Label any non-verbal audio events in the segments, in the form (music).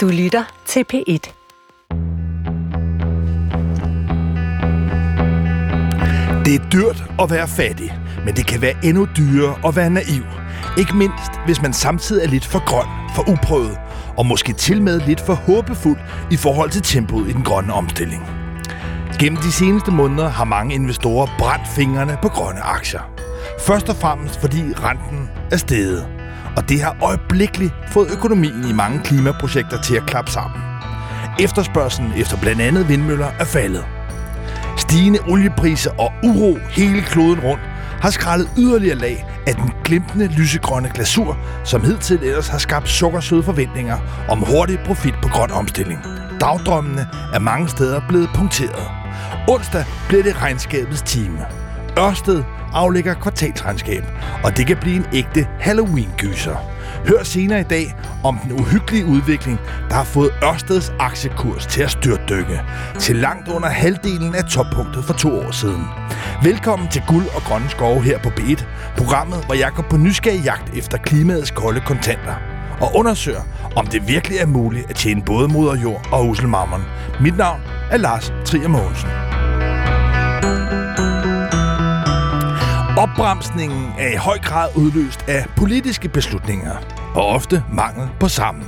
Du lytter til P1. Det er dyrt at være fattig, men det kan være endnu dyrere at være naiv. Ikke mindst, hvis man samtidig er lidt for grøn, for uprøvet, og måske til med lidt for håbefuld i forhold til tempoet i den grønne omstilling. Gennem de seneste måneder har mange investorer brændt fingrene på grønne aktier. Først og fremmest fordi renten er steget. Og det har øjeblikkeligt fået økonomien i mange klimaprojekter til at klappe sammen. Efterspørgselen efter blandt andet vindmøller er faldet. Stigende oliepriser og uro hele kloden rundt har skrællet yderligere lag af den glimtende lysegrønne glasur, som hidtil ellers har skabt sukkersøde forventninger om hurtig profit på grøn omstilling. Dagdrømmene er mange steder blevet punkteret. Onsdag bliver det regnskabets time. Ørsted aflægger kvartalsregnskab, og det kan blive en ægte Halloween-gyser. Hør senere i dag om den uhyggelige udvikling, der har fået Ørsteds aktiekurs til at styrtdykke til langt under halvdelen af toppunktet for to år siden. Velkommen til Guld og Grønne Skove her på B1, programmet, hvor jeg går på nysgerrig jagt efter klimaets kolde kontanter og undersøger, om det virkelig er muligt at tjene både moder jord og uselmammon. Mit navn er Lars Trier Mogensen. Opbremsningen er i høj grad udløst af politiske beslutninger, og ofte mangel på sammen.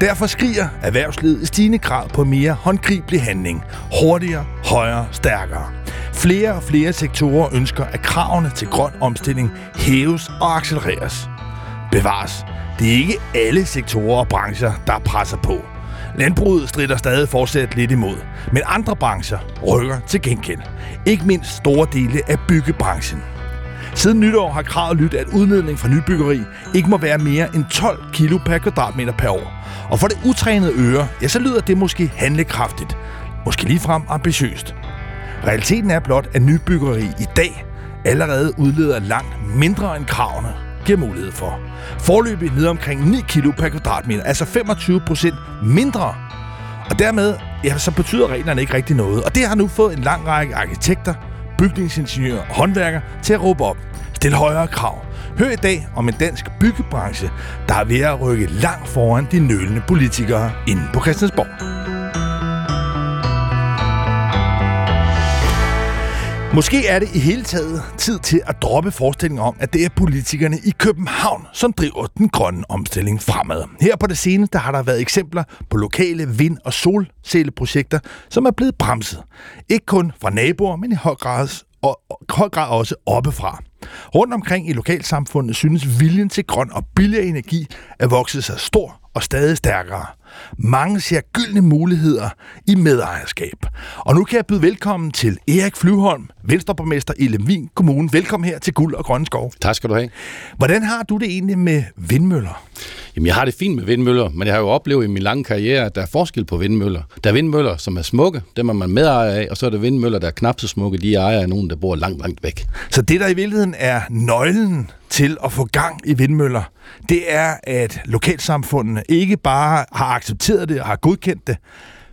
Derfor skriger erhvervslivet i stigende grad på mere håndgribelig handling. Hurtigere, højere, stærkere. Flere og flere sektorer ønsker, at kravene til grøn omstilling hæves og accelereres. Bevares. Det er ikke alle sektorer og brancher, der presser på. Landbruget strider stadig fortsat lidt imod, men andre brancher rykker til gengæld. Ikke mindst store dele af byggebranchen. Siden nytår har kravet lyttet, at udledning fra nybyggeri ikke må være mere end 12 kilo per kvadratmeter per år. Og for det utrænede øre, ja, så lyder det måske handlekraftigt. Måske ligefrem ambitiøst. Realiteten er blot, at nybyggeri i dag allerede udleder langt mindre end kravene giver mulighed for. Forløbig ned omkring 9 kilo per kvadratmeter, altså 25 procent mindre. Og dermed, ja, så betyder reglerne ikke rigtig noget. Og det har nu fået en lang række arkitekter, bygningsingeniører og håndværkere til at råbe op. Stil højere krav. Hør i dag om en dansk byggebranche, der er ved at rykke langt foran de nølende politikere inde på Christiansborg. Måske er det i hele taget tid til at droppe forestillingen om, at det er politikerne i København, som driver den grønne omstilling fremad. Her på det seneste har der været eksempler på lokale vind- og solcelleprojekter, som er blevet bremset. Ikke kun fra naboer, men i høj grad, og, høj grad også oppefra. Rundt omkring i lokalsamfundet synes viljen til grøn og billig energi at vokse sig stor og stadig stærkere. Mange ser gyldne muligheder i medejerskab. Og nu kan jeg byde velkommen til Erik Flyvholm, Venstreborgmester i Lemvin Kommune. Velkommen her til Guld og Grønne Skov. Tak skal du have. Hvordan har du det egentlig med vindmøller? Jamen, jeg har det fint med vindmøller, men jeg har jo oplevet i min lange karriere, at der er forskel på vindmøller. Der er vindmøller, som er smukke, dem er man medejer af, og så er der vindmøller, der er knap så smukke, de ejer af nogen, der bor langt, langt væk. Så det, der i virkeligheden er nøglen til at få gang i vindmøller, det er, at lokalsamfundene ikke bare har accepteret det og har godkendt det,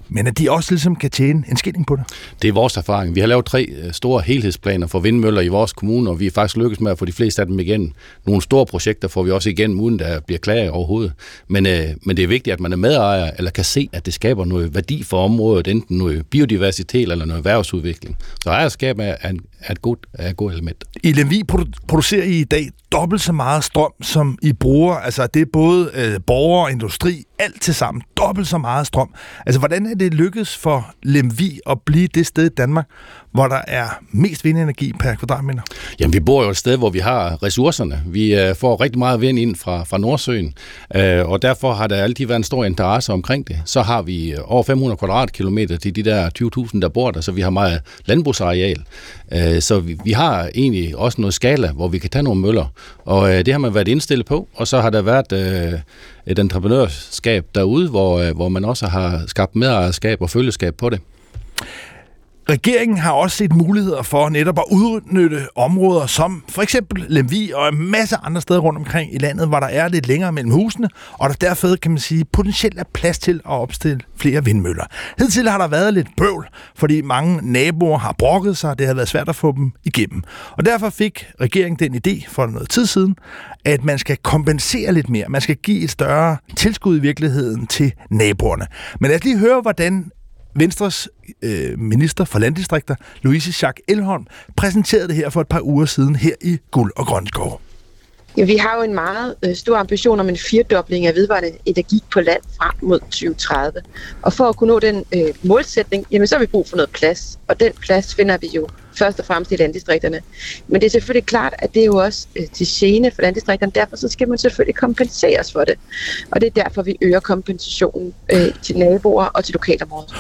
men at de også ligesom kan tjene en skilling på det. Det er vores erfaring. Vi har lavet tre øh, store helhedsplaner for vindmøller i vores kommune, og vi er faktisk lykkedes med at få de fleste af dem igen. Nogle store projekter får vi også igen, uden der bliver klager overhovedet. Men, øh, men det er vigtigt, at man er medejer, eller kan se, at det skaber noget værdi for området, enten noget biodiversitet eller noget erhvervsudvikling. Så ejerskab er, er, er et godt, er et godt element. I Lemvi producerer I i dag dobbelt så meget strøm, som I bruger. Altså, det er både øh, borgere og industri, alt til sammen. Dobbelt så meget strøm. Altså, hvordan er det lykkedes for Lemvi at blive det sted i Danmark, hvor der er mest vindenergi per kvadratmeter? Jamen, vi bor jo et sted, hvor vi har ressourcerne. Vi øh, får rigtig meget vind ind fra, fra Nordsøen, øh, og derfor har der altid været en stor interesse omkring det. Så har vi øh, over 500 kvadratkilometer til de der 20.000, der bor der, så vi har meget landbrugsareal. Øh, så vi, vi har egentlig også noget skala, hvor vi kan tage nogle møller, og øh, det har man været indstillet på, og så har der været øh, et entreprenørskab derude, hvor, øh, hvor man også har skabt medejerskab og følgeskab på det. Regeringen har også set muligheder for netop at udnytte områder som for eksempel Lemvi og en masse andre steder rundt omkring i landet, hvor der er lidt længere mellem husene, og der derfor kan man sige potentielt er plads til at opstille flere vindmøller. Hidtil har der været lidt bøvl, fordi mange naboer har brokket sig, og det har været svært at få dem igennem. Og derfor fik regeringen den idé for noget tid siden, at man skal kompensere lidt mere. Man skal give et større tilskud i virkeligheden til naboerne. Men lad os lige høre, hvordan Venstres øh, minister for landdistrikter, Louise Jacques Elholm, præsenterede det her for et par uger siden her i Guld og Grønskov. Ja, vi har jo en meget øh, stor ambition om en firdobling af vedvarende energi på land frem mod 2030. Og for at kunne nå den øh, målsætning, jamen, så har vi brug for noget plads. Og den plads finder vi jo først og fremmest i landdistrikterne. Men det er selvfølgelig klart, at det er jo også øh, til gene for landdistrikterne. Derfor så skal man selvfølgelig kompenseres for det. Og det er derfor, vi øger kompensationen øh, til naboer og til lokalområdet.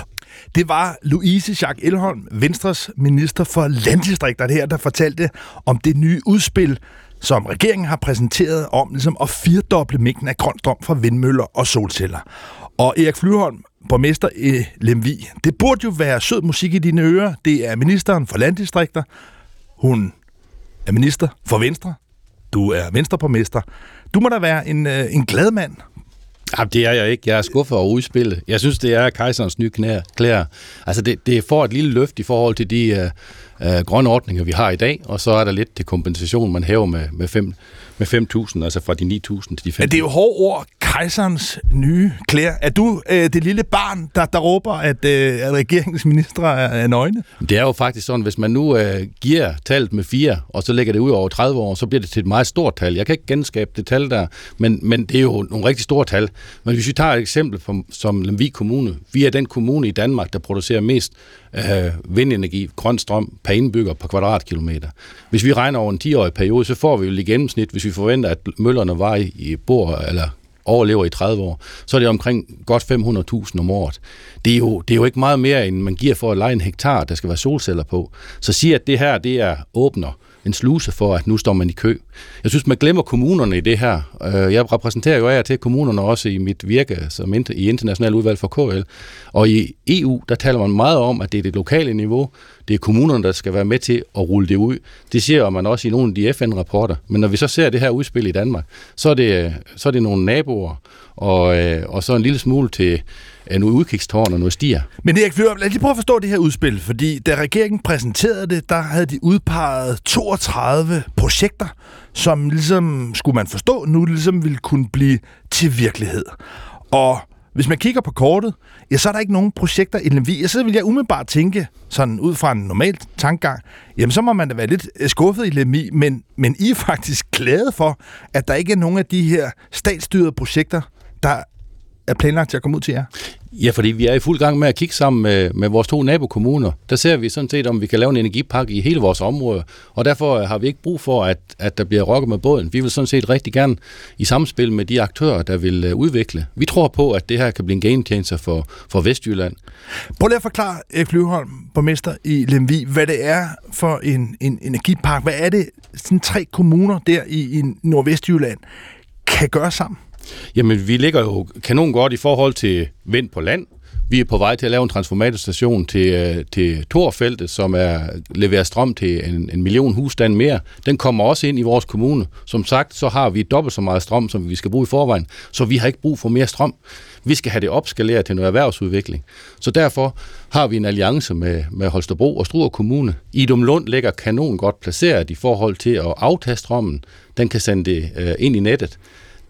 Det var Louise Jacques Elholm, Venstres minister for landdistrikter, her, der fortalte om det nye udspil, som regeringen har præsenteret om ligesom at firdoble mængden af grøn strøm fra vindmøller og solceller. Og Erik Flyholm, borgmester i Lemvi. Det burde jo være sød musik i dine ører. Det er ministeren for landdistrikter. Hun er minister for Venstre. Du er venstreborgmester. Du må da være en, øh, en glad mand Ja, det er jeg ikke. Jeg er skuffet over udspillet. Jeg synes, det er kejserens nye knæ, klæder. Altså, det, det får et lille løft i forhold til de øh, øh, grønne ordninger, vi har i dag, og så er der lidt til kompensation, man hæver med, med, 5 med 5.000, altså fra de 9.000 til de 5.000. Men det er jo hårde ord, kejserens nye klæder. Er du øh, det lille barn, der, der råber, at, øh, at regeringens ministre er, er nøgne? Det er jo faktisk sådan, hvis man nu øh, giver tallet med 4, og så lægger det ud over 30 år, så bliver det til et meget stort tal. Jeg kan ikke genskabe det tal der, men, men det er jo nogle rigtig store tal. Men hvis vi tager et eksempel på, som Lemvig Kommune. Vi er den kommune i Danmark, der producerer mest øh, vindenergi, grøn strøm per indbygger på kvadratkilometer. Hvis vi regner over en 10-årig periode, så får vi jo i gennemsnit, hvis vi forventer, at møllerne var i, i bor eller overlever i 30 år, så er det omkring godt 500.000 om året. Det er, jo, det er jo ikke meget mere, end man giver for at lege en hektar, der skal være solceller på. Så sige, at det her det er åbner en sluse for, at nu står man i kø. Jeg synes, man glemmer kommunerne i det her. Øh, jeg repræsenterer jo af til kommunerne også i mit virke som i international udvalg for KL. Og i EU, der taler man meget om, at det er det lokale niveau, det er kommunerne, der skal være med til at rulle det ud. Det ser man også i nogle af de FN-rapporter. Men når vi så ser det her udspil i Danmark, så er det, så er det nogle naboer, og, øh, og så en lille smule til Øh, nogle udkigstårn og noget stier. Men Erik Flyver, lad os lige prøve at forstå det her udspil, fordi da regeringen præsenterede det, der havde de udpeget 32 projekter, som ligesom, skulle man forstå, nu ligesom ville kunne blive til virkelighed. Og hvis man kigger på kortet, ja, så er der ikke nogen projekter i Lemvi. Så vil jeg umiddelbart tænke, sådan ud fra en normal tankegang, jamen så må man da være lidt øh, skuffet i Lemvi, men, men I er faktisk glade for, at der ikke er nogen af de her statsstyrede projekter, der er planlagt til at komme ud til jer? Ja, fordi vi er i fuld gang med at kigge sammen med, med vores to nabokommuner. Der ser vi sådan set, om vi kan lave en energipakke i hele vores område, og derfor har vi ikke brug for, at, at der bliver rokket med båden. Vi vil sådan set rigtig gerne i samspil med de aktører, der vil uh, udvikle. Vi tror på, at det her kan blive en game changer for, for Vestjylland. Prøv lige at forklare, Erik Løvholm, borgmester i Lemvi, hvad det er for en, en energipark. Hvad er det, sådan tre kommuner der i, i Nordvestjylland kan gøre sammen? Jamen, vi ligger jo kanon godt i forhold til vind på land. Vi er på vej til at lave en transformatorstation til, øh, til Torfeltet, som er leverer strøm til en, en million husstand mere. Den kommer også ind i vores kommune. Som sagt, så har vi dobbelt så meget strøm, som vi skal bruge i forvejen, så vi har ikke brug for mere strøm. Vi skal have det opskaleret til noget erhvervsudvikling. Så derfor har vi en alliance med, med Holstebro og Struer Kommune. Idum Lund ligger kanon godt placeret i forhold til at aftage strømmen. Den kan sende det øh, ind i nettet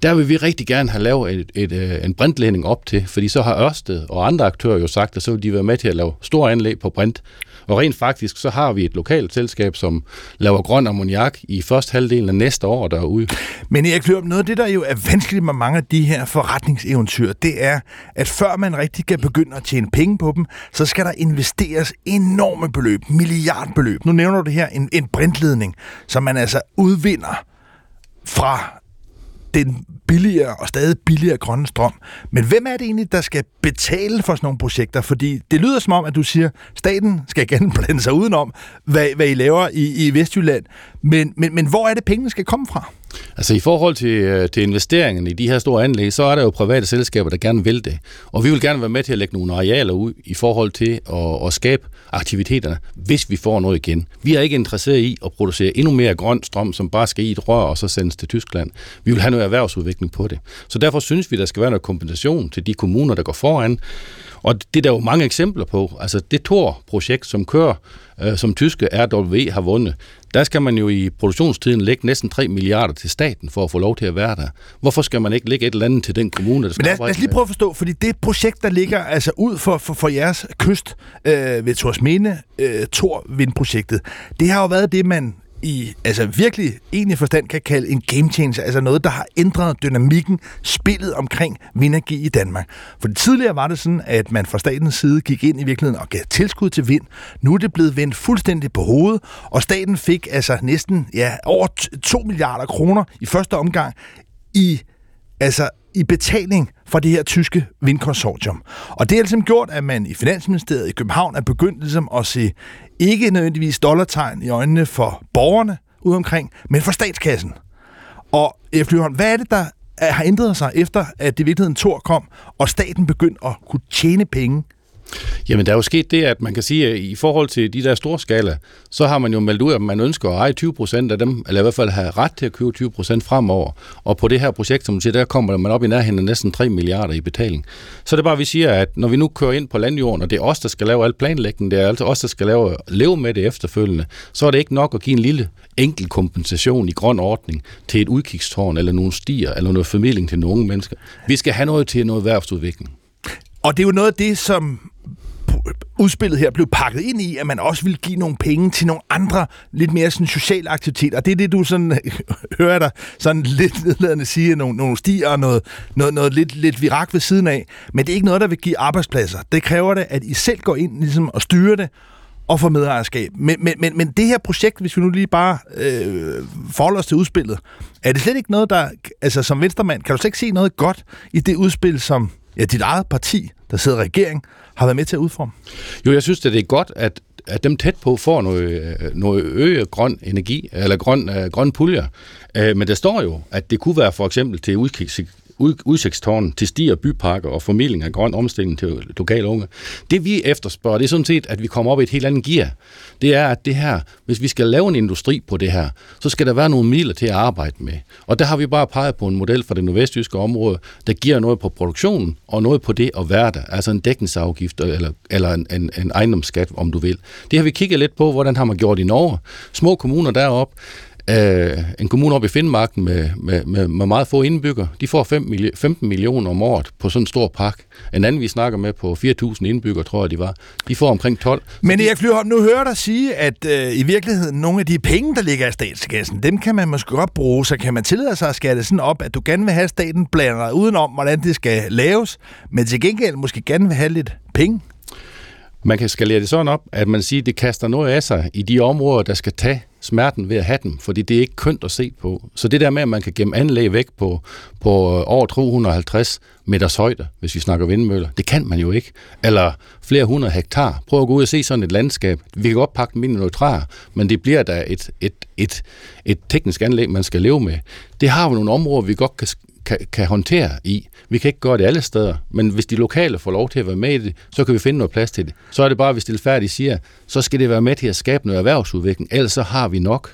der vil vi rigtig gerne have lavet et, et, et, en brintledning op til, fordi så har Ørsted og andre aktører jo sagt, at så vil de være med til at lave store anlæg på brint. Og rent faktisk, så har vi et lokalt selskab, som laver grøn ammoniak i første halvdelen af næste år derude. Men Erik Løb, noget af det, der jo er vanskeligt med mange af de her forretningseventyr, det er, at før man rigtig kan begynde at tjene penge på dem, så skal der investeres enorme beløb, milliardbeløb. Nu nævner du det her, en, en brintledning, som man altså udvinder fra den billigere og stadig billigere grønne strøm. Men hvem er det egentlig, der skal betale for sådan nogle projekter? Fordi det lyder som om, at du siger, at staten skal gerne blande sig udenom, hvad, hvad I laver i, i Vestjylland. Men, men, men hvor er det, pengene skal komme fra? Altså i forhold til, øh, til investeringen i de her store anlæg, så er der jo private selskaber, der gerne vil det. Og vi vil gerne være med til at lægge nogle arealer ud i forhold til at, at skabe aktiviteterne, hvis vi får noget igen. Vi er ikke interesseret i at producere endnu mere grøn strøm, som bare skal i et rør og så sendes til Tyskland. Vi vil have noget erhvervsudvikling på det. Så derfor synes vi, der skal være noget kompensation til de kommuner, der går foran. Og det er der jo mange eksempler på. Altså det Tor-projekt, som kører, øh, som tyske RWE har vundet, der skal man jo i produktionstiden lægge næsten 3 milliarder til staten for at få lov til at være der. Hvorfor skal man ikke lægge et eller andet til den kommune, der skal Men lad, lad os lige prøve at forstå, fordi det projekt, der ligger altså ud for, for, for jeres kyst øh, ved Torsminde, øh, Tor Vindprojektet, det har jo været det, man i altså virkelig egentlig forstand kan kalde en game changer, altså noget, der har ændret dynamikken, spillet omkring vindenergi i Danmark. For tidligere var det sådan, at man fra statens side gik ind i virkeligheden og gav tilskud til vind. Nu er det blevet vendt fuldstændig på hovedet, og staten fik altså næsten ja, over 2 milliarder kroner i første omgang i altså i betaling for det her tyske vindkonsortium. Og det har ligesom gjort, at man i Finansministeriet i København er begyndt ligesom at se ikke nødvendigvis dollartegn i øjnene for borgerne ude omkring, men for statskassen. Og F. Lyholm, hvad er det, der har ændret sig efter, at det i virkeligheden Tor kom, og staten begyndte at kunne tjene penge Jamen, der er jo sket det, at man kan sige, at i forhold til de der store skala, så har man jo meldt ud, at man ønsker at eje 20 procent af dem, eller i hvert fald have ret til at købe 20 procent fremover. Og på det her projekt, som du siger, der kommer man op i nærheden af næsten 3 milliarder i betaling. Så det er bare, vi siger, at når vi nu kører ind på landjorden, og det er os, der skal lave al planlægningen, det er altså os, der skal lave, leve med det efterfølgende, så er det ikke nok at give en lille enkel kompensation i grøn ordning til et udkigstårn, eller nogle stier, eller noget formidling til nogle mennesker. Vi skal have noget til noget erhvervsudvikling. Og det er jo noget af det, som udspillet her blev pakket ind i, at man også vil give nogle penge til nogle andre, lidt mere sådan sociale aktiviteter. Og det er det, du sådan (laughs) hører dig sådan lidt nedladende sige, nogle, nogle stier og noget, noget, noget lidt, lidt virak ved siden af. Men det er ikke noget, der vil give arbejdspladser. Det kræver det, at I selv går ind ligesom, og styrer det, og får medejerskab. Men, men, men, men det her projekt, hvis vi nu lige bare øh, forholder os til udspillet, er det slet ikke noget, der, altså som venstremand, kan du slet ikke se noget godt i det udspil, som ja, dit eget parti, der sidder i regering, har været med til at udforme? Jo, jeg synes, at det er godt, at, at dem tæt på får noget, øh, noget øget grøn energi, eller grøn, øh, grøn puljer. Uh, men der står jo, at det kunne være for eksempel til udkigs, udsigtstårn til stier, byparker og formidling af grøn omstilling til lokale unge. Det vi efterspørger, det er sådan set, at vi kommer op i et helt andet gear. Det er, at det her, hvis vi skal lave en industri på det her, så skal der være nogle midler til at arbejde med. Og der har vi bare peget på en model fra det nordvestjyske område, der giver noget på produktionen og noget på det at være der. Altså en dækningsafgift øh, eller, eller en, en, en ejendomsskat, om du vil. Det har vi kigget lidt på, hvordan har man gjort i Norge. Små kommuner deroppe, Øh, en kommune oppe i Finnmarken med, med, med, med meget få indbygger, de får 5 milli- 15 millioner om året på sådan en stor park. En anden, vi snakker med på 4.000 indbygger, tror jeg, de var, de får omkring 12. Men Erik Flyholm, nu hører dig sige, at øh, i virkeligheden nogle af de penge, der ligger i statskassen, dem kan man måske godt bruge, så kan man tillade sig at skære det sådan op, at du gerne vil have staten blander udenom, hvordan det skal laves, men til gengæld måske gerne vil have lidt penge man kan skalere det sådan op, at man siger, at det kaster noget af sig i de områder, der skal tage smerten ved at have dem, fordi det er ikke kønt at se på. Så det der med, at man kan gemme anlæg væk på, på øh, over 250 meters højde, hvis vi snakker vindmøller, det kan man jo ikke. Eller flere hundrede hektar. Prøv at gå ud og se sådan et landskab. Vi kan godt pakke dem ind i noget træer, men det bliver da et, et, et, et teknisk anlæg, man skal leve med. Det har vi nogle områder, vi godt kan kan, kan håndtere i. Vi kan ikke gøre det alle steder, men hvis de lokale får lov til at være med i det, så kan vi finde noget plads til det. Så er det bare, hvis det færdigt siger, så skal det være med til at skabe noget erhvervsudvikling, ellers så har vi nok.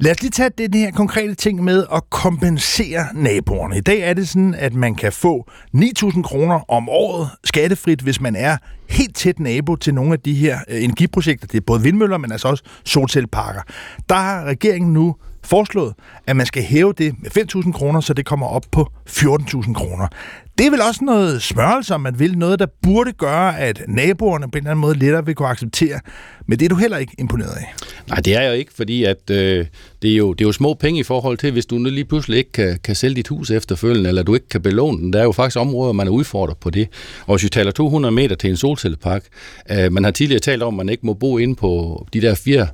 Lad os lige tage det her konkrete ting med at kompensere naboerne. I dag er det sådan, at man kan få 9.000 kroner om året skattefrit, hvis man er helt tæt nabo til nogle af de her øh, energiprojekter. Det er både vindmøller, men altså også solcelleparker. Der har regeringen nu foreslået, at man skal hæve det med 5.000 kroner, så det kommer op på 14.000 kroner. Det er vel også noget smørelse, om man vil. Noget, der burde gøre, at naboerne på en eller anden måde lettere vil kunne acceptere. Men det er du heller ikke imponeret af. Nej, det er jeg ikke, fordi at, øh, det, er jo, det er jo små penge i forhold til, hvis du nu lige pludselig ikke kan, kan sælge dit hus efterfølgende, eller du ikke kan belåne den. Der er jo faktisk områder, man er udfordret på det. Og hvis vi taler 200 meter til en solcellepark, øh, man har tidligere talt om, at man ikke må bo inde på de der fire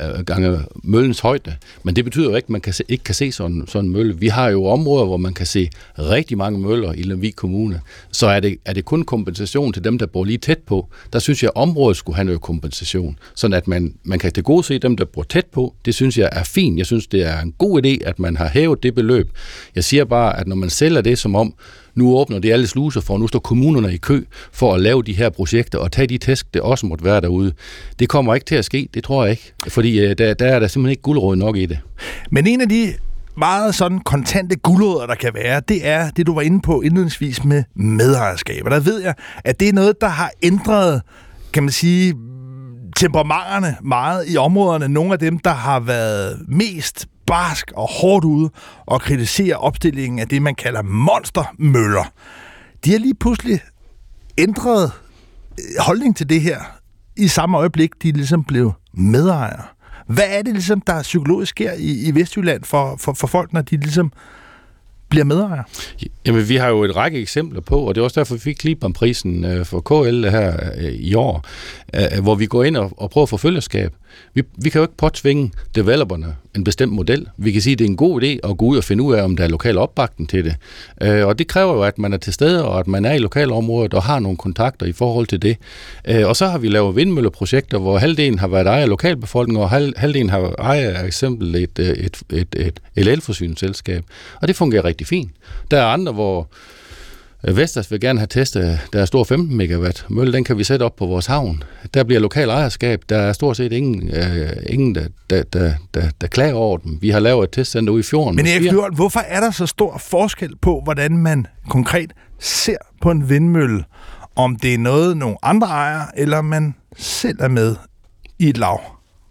øh, gange møllens højde. Men det betyder jo ikke, at man kan se, ikke kan se sådan, sådan en mølle. Vi har jo områder, hvor man kan se rigtig mange møller i Lemvig Kommune. Så er det, er det kun kompensation til dem, der bor lige tæt på. Der synes jeg, at området skulle have noget kompensation, sådan at man, man kan til gode se dem, der bor tæt på. Det synes jeg er fint. Jeg synes, det er en god idé, at man har hævet det beløb. Jeg siger bare, at når man sælger det som om, nu åbner det alle sluser for, nu står kommunerne i kø for at lave de her projekter og tage de tæsk, det også måtte være derude. Det kommer ikke til at ske, det tror jeg ikke, fordi øh, der, der er der simpelthen ikke guldråd nok i det. Men en af de meget sådan kontante guldråder, der kan være, det er det, du var inde på indledningsvis med medejerskab. Og der ved jeg, at det er noget, der har ændret, kan man sige, temperamenterne meget i områderne. Nogle af dem, der har været mest barsk og hårdt ude og kritiserer opstillingen af det, man kalder monstermøller. De har lige pludselig ændret øh, holdning til det her i samme øjeblik, de ligesom blev medejere. Hvad er det ligesom, der psykologisk sker i, i Vestjylland for, for, for folk, når de ligesom bliver medejer? Jamen, vi har jo et række eksempler på, og det er også derfor, vi fik Klibanprisen øh, for KL her øh, i år, øh, øh, hvor vi går ind og, prøver at få følgerskab. Vi, vi kan jo ikke påtvinge developerne en bestemt model. Vi kan sige, at det er en god idé at gå ud og finde ud af, om der er lokal opbakning til det. Øh, og det kræver jo, at man er til stede, og at man er i lokalområdet og har nogle kontakter i forhold til det. Øh, og så har vi lavet vindmølleprojekter, hvor halvdelen har været ejer af lokalbefolkningen, og halv, halvdelen har ejer af eksempel et, et, et, et, et elforsyningsselskab. Og det fungerer rigtig fint. Der er andre, hvor Øh, Vestas vil gerne have testet der er stor 15 megawatt mølle, den kan vi sætte op på vores havn. Der bliver lokal ejerskab, der er stort set ingen, øh, ingen der, der, der, der, der klager over dem. Vi har lavet et testcenter ude i fjorden. Men Erik Fjord, hvorfor er der så stor forskel på, hvordan man konkret ser på en vindmølle? Om det er noget, nogle andre ejer, eller man selv er med i et lav?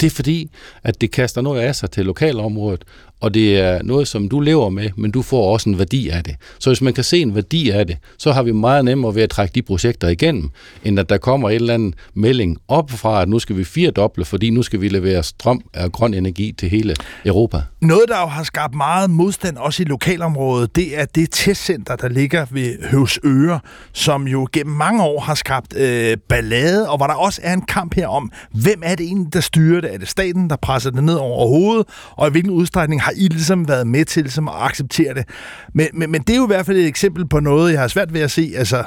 Det er fordi, at det kaster noget af sig til lokalområdet, og det er noget, som du lever med, men du får også en værdi af det. Så hvis man kan se en værdi af det, så har vi meget nemmere ved at trække de projekter igennem, end at der kommer en eller anden melding op fra, at nu skal vi firedoble, fordi nu skal vi levere strøm af grøn energi til hele Europa. Noget, der jo har skabt meget modstand også i lokalområdet, det er det testcenter, der ligger ved Høvsøre, som jo gennem mange år har skabt øh, ballade, og hvor der også er en kamp her om, hvem er det egentlig, der styrer det? Er det staten, der presser det ned over hovedet, og i hvilken udstrækning har har I ligesom været med til ligesom at acceptere det. Men, men, men det er jo i hvert fald et eksempel på noget, jeg har svært ved at se, altså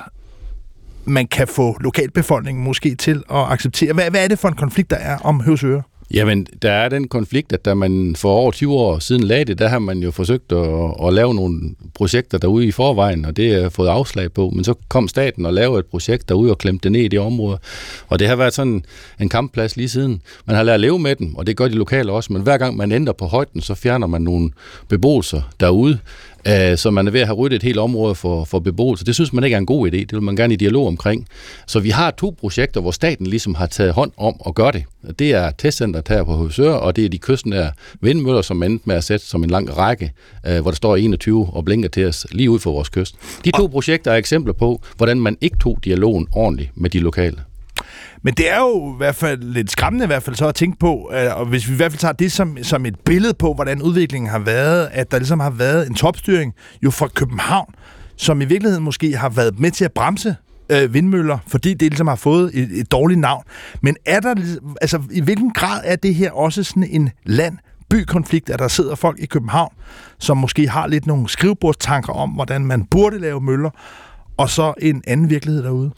man kan få lokalbefolkningen måske til at acceptere. Hvad, hvad er det for en konflikt, der er om Høvsøre? Jamen, der er den konflikt, at da man for over 20 år siden lagde det, der har man jo forsøgt at, at lave nogle projekter derude i forvejen, og det er fået afslag på. Men så kom staten og lavede et projekt derude og klemte det ned i det område. Og det har været sådan en kampplads lige siden. Man har lært at leve med den, og det gør de lokale også, men hver gang man ændrer på højden, så fjerner man nogle beboelser derude. Øh, så man er ved at have ryddet et helt område for, for beboelse. Det synes man ikke er en god idé. Det vil man gerne i dialog omkring. Så vi har to projekter, hvor staten ligesom har taget hånd om at gøre det. Det er testcenteret her på Høvsør, og det er de kystnære vindmøller, som endte med at sætte som en lang række, øh, hvor der står 21 og blinker til os lige ud for vores kyst. De to projekter er eksempler på, hvordan man ikke tog dialogen ordentligt med de lokale. Men det er jo i hvert fald lidt skræmmende i hvert fald så at tænke på, øh, og hvis vi i hvert fald tager det som, som et billede på, hvordan udviklingen har været, at der ligesom har været en topstyring jo fra København, som i virkeligheden måske har været med til at bremse øh, vindmøller, fordi det ligesom har fået et, et dårligt navn. Men er der, altså i hvilken grad er det her også sådan en land bykonflikt, at der sidder folk i København, som måske har lidt nogle skrivebordstanker om, hvordan man burde lave møller, og så en anden virkelighed derude?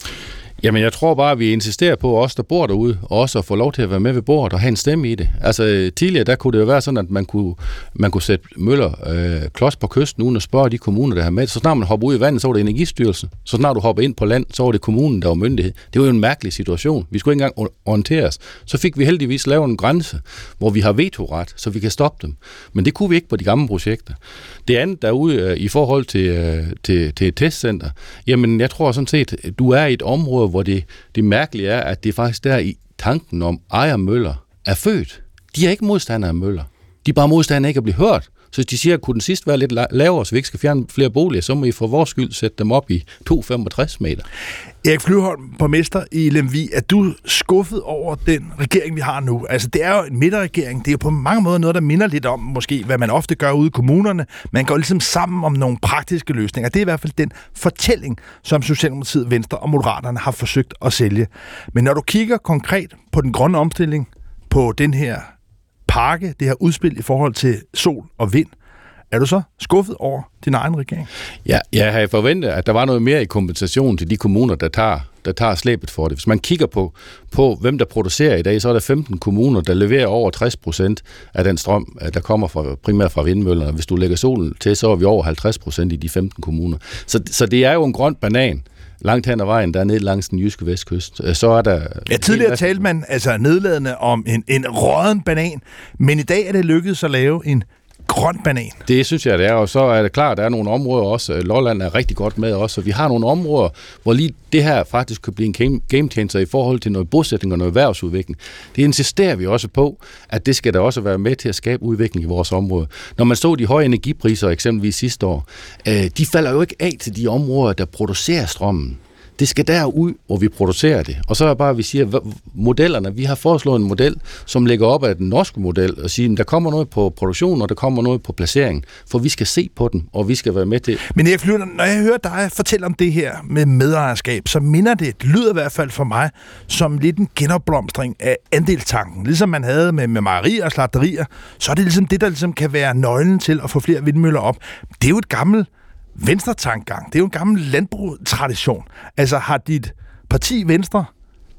Jamen, jeg tror bare, at vi insisterer på os, der bor derude, også at få lov til at være med ved bordet og have en stemme i det. Altså, tidligere, der kunne det jo være sådan, at man kunne, man kunne sætte møller øh, klods på kysten, uden at spørge de kommuner, der har med. Så snart man hopper ud i vandet, så var det Energistyrelsen. Så snart du hopper ind på land, så var det kommunen, der var myndighed. Det var jo en mærkelig situation. Vi skulle ikke engang orienteres. Så fik vi heldigvis lavet en grænse, hvor vi har vetoret, så vi kan stoppe dem. Men det kunne vi ikke på de gamle projekter. Det andet derude øh, i forhold til, øh, til, til et testcenter, jamen jeg tror sådan set, du er i et område, hvor det, det mærkelige er, at det er faktisk der i tanken om ejermøller er født. De er ikke modstandere af møller. De er bare modstandere ikke at blive hørt. Så de siger, at kunne den sidst være lidt lavere, så vi ikke skal fjerne flere boliger, så må I for vores skyld sætte dem op i 2,65 meter. Erik Flyholm, borgmester i Lemvi, er du skuffet over den regering, vi har nu? Altså, det er jo en midterregering. Det er jo på mange måder noget, der minder lidt om, måske, hvad man ofte gør ude i kommunerne. Man går ligesom sammen om nogle praktiske løsninger. Det er i hvert fald den fortælling, som Socialdemokratiet, Venstre og Moderaterne har forsøgt at sælge. Men når du kigger konkret på den grønne omstilling, på den her pakke, det her udspil i forhold til sol og vind, er du så skuffet over din egen regering? Ja, jeg havde forventet, at der var noget mere i kompensation til de kommuner, der tager der tager slæbet for det. Hvis man kigger på, på, hvem der producerer i dag, så er der 15 kommuner, der leverer over 60 procent af den strøm, øh, der kommer fra, primært fra vindmøllerne. Hvis du lægger solen til, så er vi over 50 procent i de 15 kommuner. Så, så det er jo en grøn banan langt hen ad vejen, der er ned langs den jyske vestkyst. Øh, så er der... Ja, tidligere talte man altså nedladende om en, en råden banan, men i dag er det lykkedes at lave en grøn banan. Det synes jeg, det er, og så er det klart, at der er nogle områder også, Lolland er rigtig godt med også, så vi har nogle områder, hvor lige det her faktisk kan blive en game changer i forhold til noget bosætning og noget erhvervsudvikling. Det insisterer vi også på, at det skal der også være med til at skabe udvikling i vores område. Når man så de høje energipriser eksempelvis sidste år, øh, de falder jo ikke af til de områder, der producerer strømmen. Det skal derud, hvor vi producerer det. Og så er bare, at vi siger, modellerne, vi har foreslået en model, som ligger op af den norske model, og siger, at der kommer noget på produktion, og der kommer noget på placering, for vi skal se på den, og vi skal være med til. Men jeg flytter, når jeg hører dig fortælle om det her med medejerskab, så minder det, det lyder i hvert fald for mig, som lidt en genopblomstring af andelstanken. Ligesom man havde med, med mejerier og slagterier, så er det ligesom det, der ligesom kan være nøglen til at få flere vindmøller op. Det er jo et gammelt venstre tankgang, Det er jo en gammel landbrugstradition. Altså har dit parti Venstre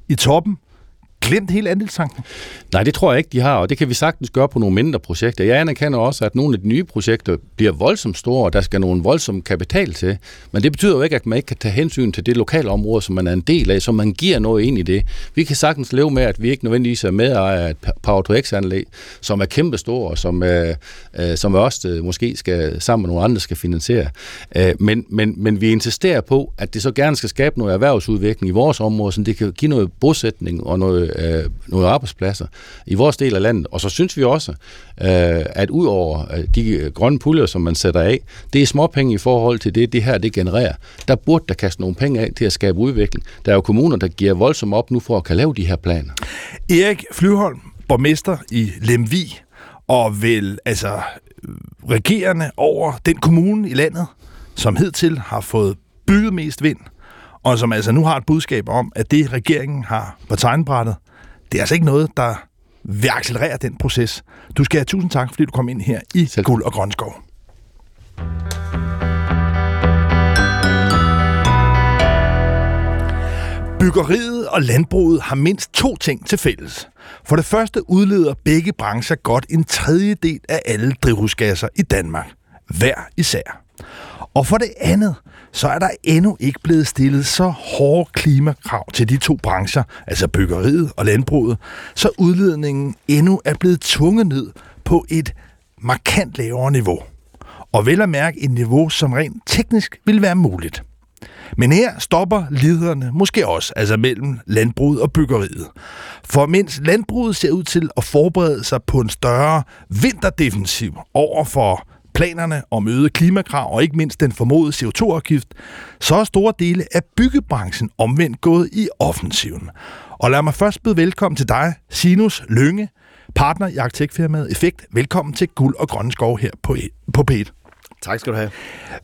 i toppen glemt hele andelstanken? Nej, det tror jeg ikke, de har, og det kan vi sagtens gøre på nogle mindre projekter. Jeg anerkender også, at nogle af de nye projekter bliver voldsomt store, og der skal nogle voldsom kapital til. Men det betyder jo ikke, at man ikke kan tage hensyn til det lokale område, som man er en del af, så man giver noget ind i det. Vi kan sagtens leve med, at vi ikke nødvendigvis er medejer af et Power to X-anlæg, som er kæmpestore, og som, er, øh, som også øh, måske skal sammen med nogle andre skal finansiere. Øh, men, men, men vi insisterer på, at det så gerne skal skabe noget erhvervsudvikling i vores område, så det kan give noget bosætning og noget, øh, nogle arbejdspladser i vores del af landet. Og så synes vi også, øh, at ud over øh, de øh, grønne puljer, som man sætter af, det er småpenge i forhold til det, det her det genererer. Der burde der kaste nogle penge af til at skabe udvikling. Der er jo kommuner, der giver voldsomt op nu for at kan lave de her planer. Erik Flyholm, borgmester i Lemvi, og vel altså regerende over den kommune i landet, som hidtil har fået bygget mest vind, og som altså nu har et budskab om, at det regeringen har på tegnbrættet, det er altså ikke noget, der vil accelerere den proces. Du skal have tusind tak, fordi du kom ind her i Selv. Guld og Grønskov. Byggeriet og landbruget har mindst to ting til fælles. For det første udleder begge brancher godt en tredjedel af alle drivhusgasser i Danmark. Hver især. Og for det andet, så er der endnu ikke blevet stillet så hårde klimakrav til de to brancher, altså byggeriet og landbruget, så udledningen endnu er blevet tvunget ned på et markant lavere niveau. Og vel at mærke et niveau, som rent teknisk vil være muligt. Men her stopper liderne måske også, altså mellem landbruget og byggeriet. For mens landbruget ser ud til at forberede sig på en større vinterdefensiv over for planerne om øget klimakrav og ikke mindst den formodede CO2-afgift, så er store dele af byggebranchen omvendt gået i offensiven. Og lad mig først byde velkommen til dig, Sinus Lønge, partner i arkitektfirmaet Effekt. Velkommen til Guld og Grønne Skov her på, e- på P1. Tak skal du have.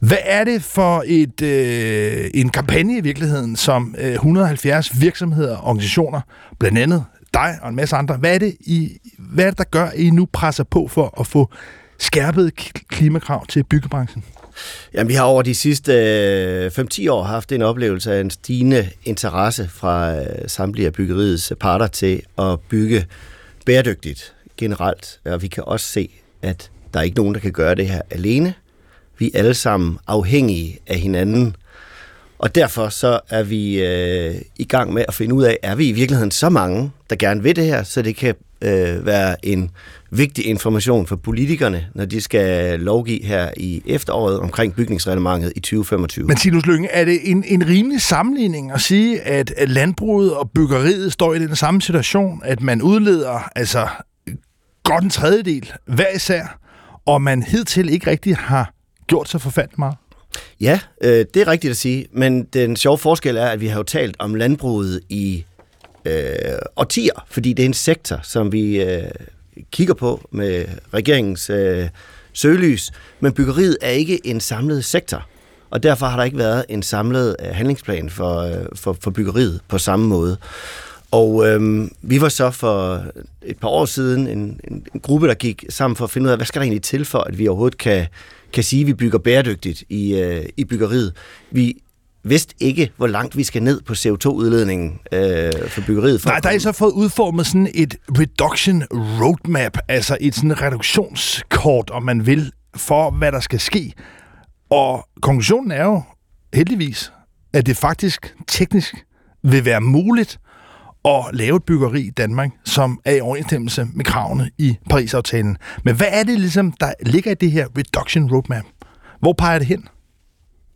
Hvad er det for et, øh, en kampagne i virkeligheden, som øh, 170 virksomheder og organisationer, blandt andet dig og en masse andre, hvad er, det, I, hvad er det, der gør, at I nu presser på for at få skærpede klimakrav til byggebranchen? Jamen, vi har over de sidste øh, 5-10 år haft en oplevelse af en stigende interesse fra øh, samtlige af byggeriets parter til at bygge bæredygtigt generelt. Og vi kan også se, at der er ikke nogen, der kan gøre det her alene. Vi er alle sammen afhængige af hinanden. Og derfor så er vi øh, i gang med at finde ud af, er vi i virkeligheden så mange, der gerne vil det her, så det kan øh, være en vigtig information for politikerne, når de skal lovgive her i efteråret omkring bygningsreglementet i 2025. Men Sinus Lønge, er det en, en rimelig sammenligning at sige, at landbruget og byggeriet står i den samme situation, at man udleder altså godt en tredjedel hver især, og man hidtil ikke rigtig har gjort sig forfærdeligt meget? Ja, øh, det er rigtigt at sige, men den sjove forskel er, at vi har jo talt om landbruget i øh, årtier, fordi det er en sektor, som vi øh, kigger på med regeringens øh, søgelys, men byggeriet er ikke en samlet sektor, og derfor har der ikke været en samlet øh, handlingsplan for, øh, for, for byggeriet på samme måde. Og øh, vi var så for et par år siden en, en, en gruppe, der gik sammen for at finde ud af, hvad skal der egentlig til for, at vi overhovedet kan, kan sige, at vi bygger bæredygtigt i, øh, i byggeriet. Vi vidste ikke, hvor langt vi skal ned på CO2-udledningen øh, for byggeriet. For Nej, der er I så fået udformet sådan et reduction roadmap, altså et sådan reduktionskort, om man vil, for hvad der skal ske. Og konklusionen er jo heldigvis, at det faktisk teknisk vil være muligt at lave et byggeri i Danmark, som er i overensstemmelse med kravene i Paris-aftalen. Men hvad er det ligesom, der ligger i det her reduction roadmap? Hvor peger det hen?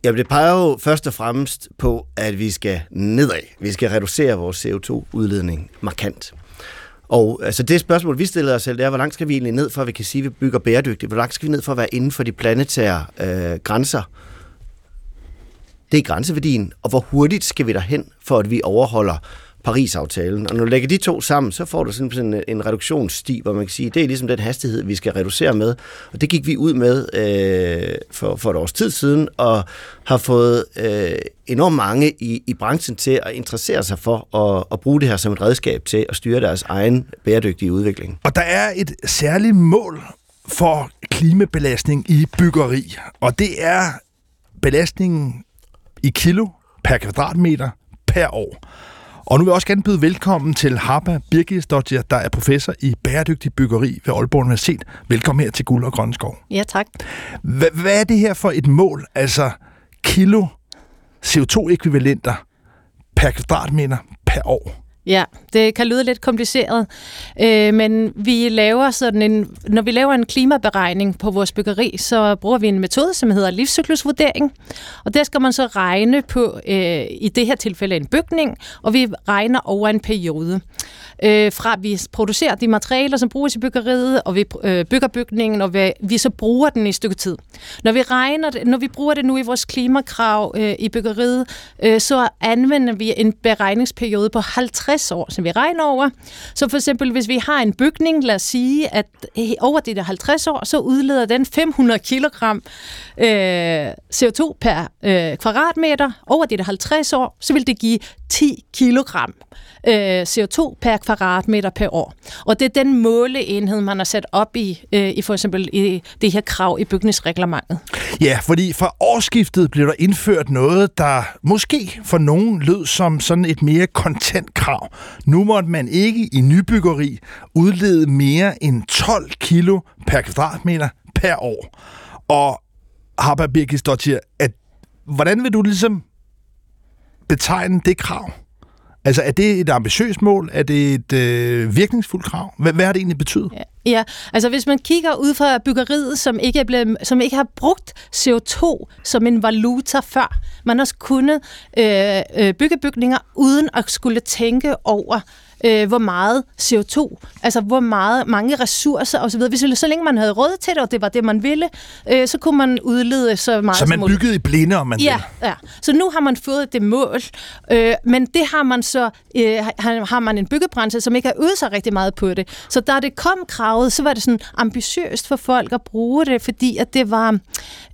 Jamen, det peger jo først og fremmest på, at vi skal nedad. Vi skal reducere vores CO2-udledning markant. Og altså det spørgsmål, vi stiller os selv, det er, hvor langt skal vi egentlig ned, for at vi kan sige, at vi bygger bæredygtigt? Hvor langt skal vi ned for at være inden for de planetære øh, grænser? Det er grænseværdien, og hvor hurtigt skal vi derhen, for at vi overholder Paris-aftalen. Og når du lægger de to sammen, så får du sådan en, en reduktionssti, hvor man kan sige, det er ligesom den hastighed, vi skal reducere med. Og det gik vi ud med øh, for, for et års tid siden, og har fået øh, enormt mange i, i branchen til at interessere sig for at, at bruge det her som et redskab til at styre deres egen bæredygtige udvikling. Og der er et særligt mål for klimabelastning i byggeri, og det er belastningen i kilo per kvadratmeter per år. Og nu vil jeg også gerne byde velkommen til Harpa Birgisdottir, der er professor i bæredygtig byggeri ved Aalborg Universitet. Velkommen her til Guld og Grønne Skov. Ja, tak. H- hvad er det her for et mål, altså kilo CO2-ekvivalenter per kvadratmeter per år? Ja, det kan lyde lidt kompliceret, øh, men vi laver sådan en, når vi laver en klimaberegning på vores byggeri, så bruger vi en metode, som hedder livscyklusvurdering, og der skal man så regne på, øh, i det her tilfælde en bygning, og vi regner over en periode. Øh, fra vi producerer de materialer, som bruges i byggeriet, og vi øh, bygger bygningen, og vi, vi så bruger den i et stykke tid. Når vi regner det, når vi bruger det nu i vores klimakrav øh, i byggeriet, øh, så anvender vi en beregningsperiode på 50 år, som vi regner over. Så for eksempel, hvis vi har en bygning, lad os sige, at eh, over de der 50 år, så udleder den 500 kilogram øh, CO2 per øh, kvadratmeter. Over de der 50 år, så vil det give 10 kilogram øh, CO2 per kvadratmeter per år. Og det er den måleenhed, man har sat op i, øh, i for eksempel i det her krav i bygningsreglementet. Ja, fordi fra årsskiftet blev der indført noget, der måske for nogen lød som sådan et mere kontant krav. Nu måtte man ikke i nybyggeri udlede mere end 12 kilo per kvadratmeter per år. Og Harper Birkis at hvordan vil du ligesom betegne det krav? Altså, er det et ambitiøst mål? Er det et øh, virkningsfuldt krav? Hvad, hvad har det egentlig betydet? Ja. Ja, altså hvis man kigger ud fra byggeriet, som ikke, er blevet, som ikke har brugt CO2 som en valuta før, man har også kunnet øh, øh, bygge bygninger uden at skulle tænke over, øh, hvor meget CO2, altså hvor meget, mange ressourcer osv. Hvis så længe man havde råd til det, og det var det, man ville, øh, så kunne man udlede så meget Så man byggede i blinde, om man ja, vil. Ja, så nu har man fået det mål, øh, men det har man så, øh, har man en byggebranche, som ikke har øvet sig rigtig meget på det. Så da det kom kravet, så var det sådan ambitiøst for folk at bruge det, fordi at det var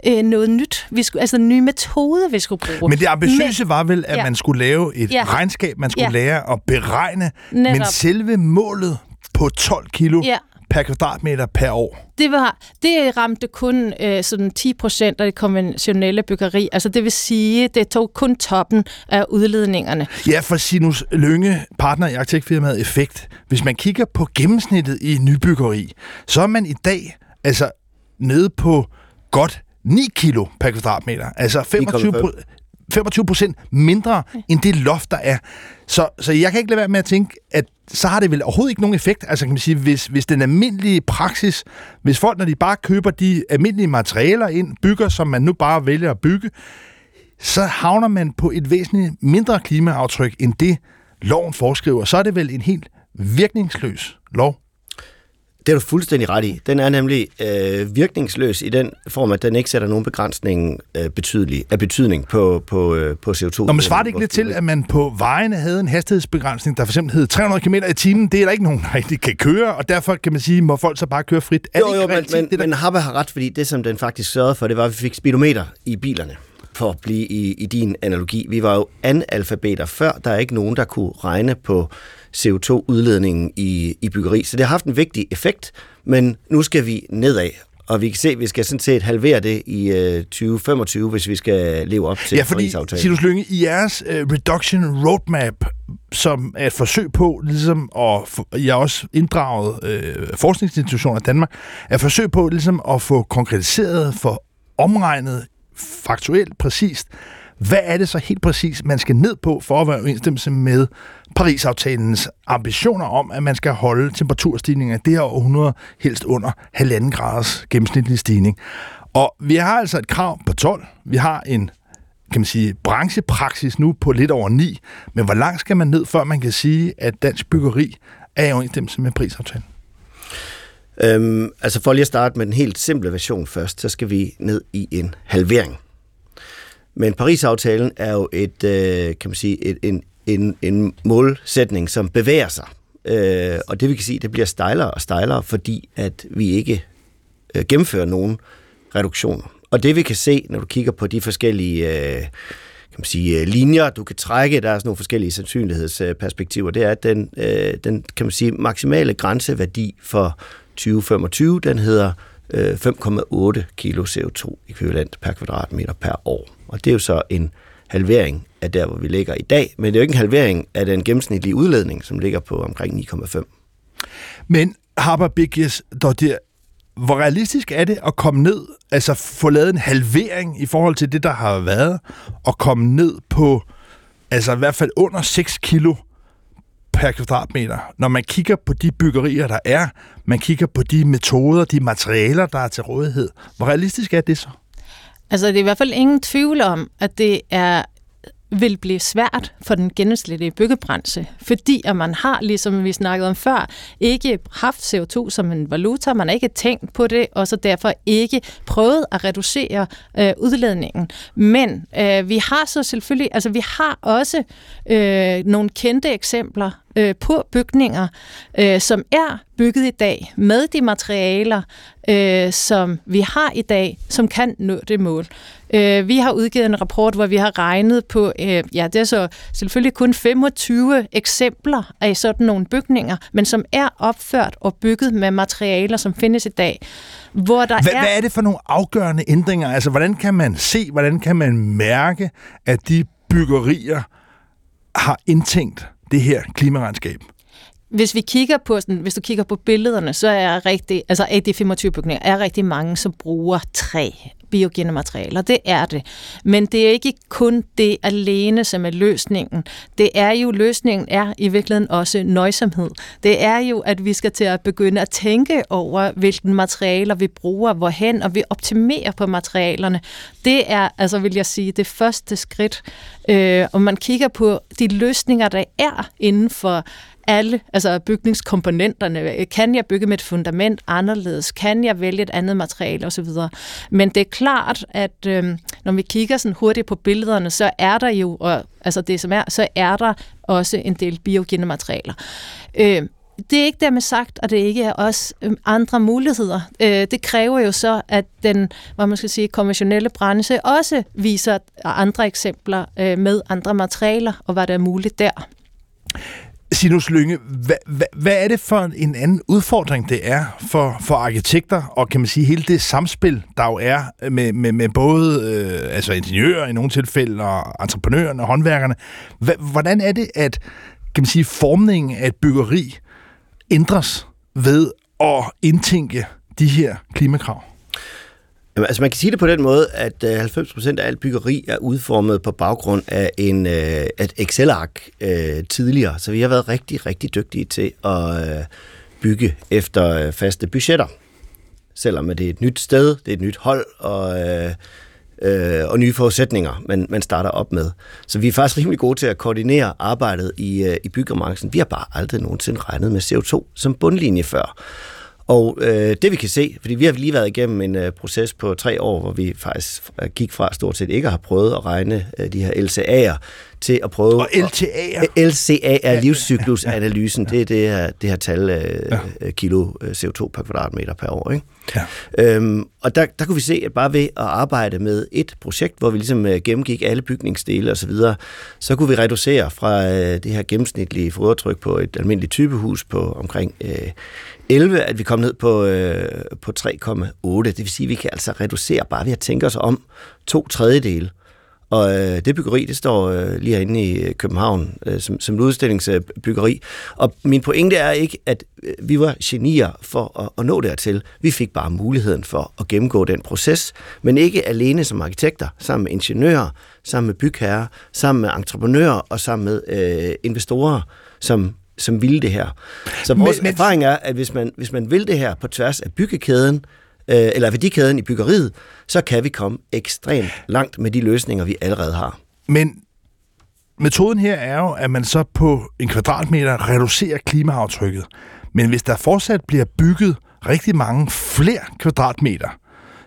øh, noget nyt, vi skulle, altså en ny metode, vi skulle bruge. Men det ambitiøse men, var vel, at ja. man skulle lave et Ja. regnskab, man skulle Ja. lære at beregne, Netop. men selve målet på 12 kilo Ja. per kvadratmeter per år. Det, var, det ramte kun øh, sådan 10 procent af det konventionelle byggeri. Altså det vil sige, det tog kun toppen af udledningerne. Ja, for Sinus Lønge, partner i arkitektfirmaet Effekt, hvis man kigger på gennemsnittet i nybyggeri, så er man i dag altså nede på godt 9 kilo per kvadratmeter. Altså 25 25 procent mindre end det loft, der er. Så, så jeg kan ikke lade være med at tænke, at så har det vel overhovedet ikke nogen effekt. Altså kan man sige, hvis, hvis den almindelige praksis, hvis folk, når de bare køber de almindelige materialer ind, bygger, som man nu bare vælger at bygge, så havner man på et væsentligt mindre klimaaftryk end det, loven foreskriver. Så er det vel en helt virkningsløs lov. Det er du fuldstændig ret i. Den er nemlig øh, virkningsløs i den form, at den ikke sætter nogen begrænsning øh, betydelig, af betydning på, på, øh, på CO2. Når man svarer det ikke lidt til, at man på vejene havde en hastighedsbegrænsning, der for eksempel hed 300 km i timen. Det er der ikke nogen, der rigtig kan køre, og derfor kan man sige, må folk så bare køre frit. Er Jo, jo, ikke men, men, det der? men Habba har ret, fordi det, som den faktisk sørgede for, det var, at vi fik speedometer i bilerne, for at blive i, i din analogi. Vi var jo analfabeter før, der er ikke nogen, der kunne regne på CO2-udledningen i, i byggeri, så det har haft en vigtig effekt, men nu skal vi nedad. Og vi kan se, at vi skal sådan set halvere det i øh, 2025, hvis vi skal leve op til Ja, fordi, Paris-aftalen. Sinus Lynge, i jeres uh, reduction roadmap, som er et forsøg på, ligesom at, I har også inddraget øh, forskningsinstitutioner i Danmark, er et forsøg på ligesom at få konkretiseret, for omregnet faktuelt præcist, hvad er det så helt præcis, man skal ned på for at være i overensstemmelse med Paris-aftalens ambitioner om, at man skal holde temperaturstigningen af det her århundrede helst under halvanden graders gennemsnitlig stigning. Og vi har altså et krav på 12. Vi har en kan man sige, branchepraksis nu på lidt over 9. Men hvor langt skal man ned, før man kan sige, at dansk byggeri er i overensstemmelse med prisaftalen? Øhm, altså for lige at starte med den helt simple version først, så skal vi ned i en halvering. Men Paris-aftalen er jo et, øh, kan man sige, et, en, en, en målsætning, som bevæger sig. Øh, og det vi kan sige, det bliver stejlere og stejlere, fordi at vi ikke øh, gennemfører nogen reduktioner. Og det vi kan se, når du kigger på de forskellige øh, kan man sige, øh, linjer, du kan trække, der er sådan nogle forskellige sandsynlighedsperspektiver, det er, at den, øh, den kan man sige, maksimale grænseværdi for 2025, den hedder øh, 5,8 kilo CO2-ekvivalent per kvadratmeter per år. Og det er jo så en halvering af der, hvor vi ligger i dag, men det er jo ikke en halvering af den gennemsnitlige udledning, som ligger på omkring 9,5. Men Harper Bigges, der hvor realistisk er det at komme ned, altså få lavet en halvering i forhold til det, der har været, og komme ned på, altså i hvert fald under 6 kilo per kvadratmeter, når man kigger på de byggerier, der er, man kigger på de metoder, de materialer, der er til rådighed. Hvor realistisk er det så? Altså, det er i hvert fald ingen tvivl om, at det er vil blive svært for den gennemsnitlige byggebranche, fordi at man har, ligesom vi snakkede om før, ikke haft CO2 som en valuta, man har ikke tænkt på det, og så derfor ikke prøvet at reducere øh, udledningen. Men øh, vi har så selvfølgelig, altså vi har også øh, nogle kendte eksempler øh, på bygninger, øh, som er bygget i dag med de materialer, øh, som vi har i dag, som kan nå det mål. Øh, vi har udgivet en rapport, hvor vi har regnet på, øh, ja, det er så selvfølgelig kun 25 eksempler af sådan nogle bygninger, men som er opført og bygget med materialer, som findes i dag. Hvor der Hvad, er... hvad er det for nogle afgørende ændringer? Altså, hvordan kan man se, hvordan kan man mærke, at de byggerier har indtænkt det her klimaregnskab? hvis vi kigger på sådan, hvis du kigger på billederne, så er rigtig, altså af de 25 bygninger, er rigtig mange, som bruger træ, biogene materialer. Det er det. Men det er ikke kun det alene, som er løsningen. Det er jo, løsningen er i virkeligheden også nøjsomhed. Det er jo, at vi skal til at begynde at tænke over, hvilke materialer vi bruger, hvorhen, og vi optimerer på materialerne. Det er, altså vil jeg sige, det første skridt. Øh, og man kigger på de løsninger, der er inden for alle, altså bygningskomponenterne. Kan jeg bygge med et fundament anderledes? Kan jeg vælge et andet materiale osv.? Men det er klart, at øh, når vi kigger sådan hurtigt på billederne, så er der jo, og, altså det som er, så er der også en del biogene materialer. Øh, det er ikke dermed sagt, at det ikke er også øhm, andre muligheder. Øh, det kræver jo så, at den, hvad man skal sige, konventionelle branche også viser andre eksempler øh, med andre materialer, og hvad der er muligt der. Sinus Lynge, hvad, hvad, hvad er det for en anden udfordring, det er for, for arkitekter, og kan man sige hele det samspil, der jo er med, med, med både øh, altså ingeniører i nogle tilfælde, og entreprenørerne og håndværkerne. Hva, hvordan er det, at kan man sige, formningen af et byggeri ændres ved at indtænke de her klimakrav? Jamen, altså man kan sige det på den måde, at øh, 90% af alt byggeri er udformet på baggrund af en, øh, et Excel-ark øh, tidligere. Så vi har været rigtig, rigtig dygtige til at øh, bygge efter øh, faste budgetter. Selvom det er et nyt sted, det er et nyt hold og, øh, øh, og nye forudsætninger, man, man starter op med. Så vi er faktisk rimelig gode til at koordinere arbejdet i, øh, i byggebranchen. Vi har bare aldrig nogensinde regnet med CO2 som bundlinje før. Og øh, det vi kan se, fordi vi har lige været igennem en øh, proces på tre år, hvor vi faktisk gik fra stort set ikke at have prøvet at regne øh, de her LCA'er til at prøve... Og LTA'er? LCA er livscyklusanalysen. Det er det her, det her tal øh, ja. kilo CO2 per kvadratmeter per år. Ikke? Ja. Øhm, og der, der kunne vi se, at bare ved at arbejde med et projekt, hvor vi ligesom øh, gennemgik alle bygningsdele osv., så, videre, så kunne vi reducere fra øh, det her gennemsnitlige fodretryk på et almindeligt typehus på omkring øh, 11, at vi kom ned på, øh, på 3,8. Det vil sige, at vi kan altså reducere bare ved at tænke os om to tredjedele. Og øh, det byggeri, det står øh, lige herinde i øh, København øh, som, som udstillingsbyggeri. Og min pointe er ikke, at øh, vi var genier for at, at nå dertil. Vi fik bare muligheden for at gennemgå den proces, men ikke alene som arkitekter, sammen med ingeniører, sammen med bygherrer, sammen med entreprenører og sammen med øh, investorer, som som ville det her. Så vores men, erfaring er, at hvis man, hvis man vil det her på tværs af byggekæden, øh, eller værdikæden i byggeriet, så kan vi komme ekstremt langt med de løsninger, vi allerede har. Men metoden her er jo, at man så på en kvadratmeter reducerer klimaaftrykket. Men hvis der fortsat bliver bygget rigtig mange flere kvadratmeter,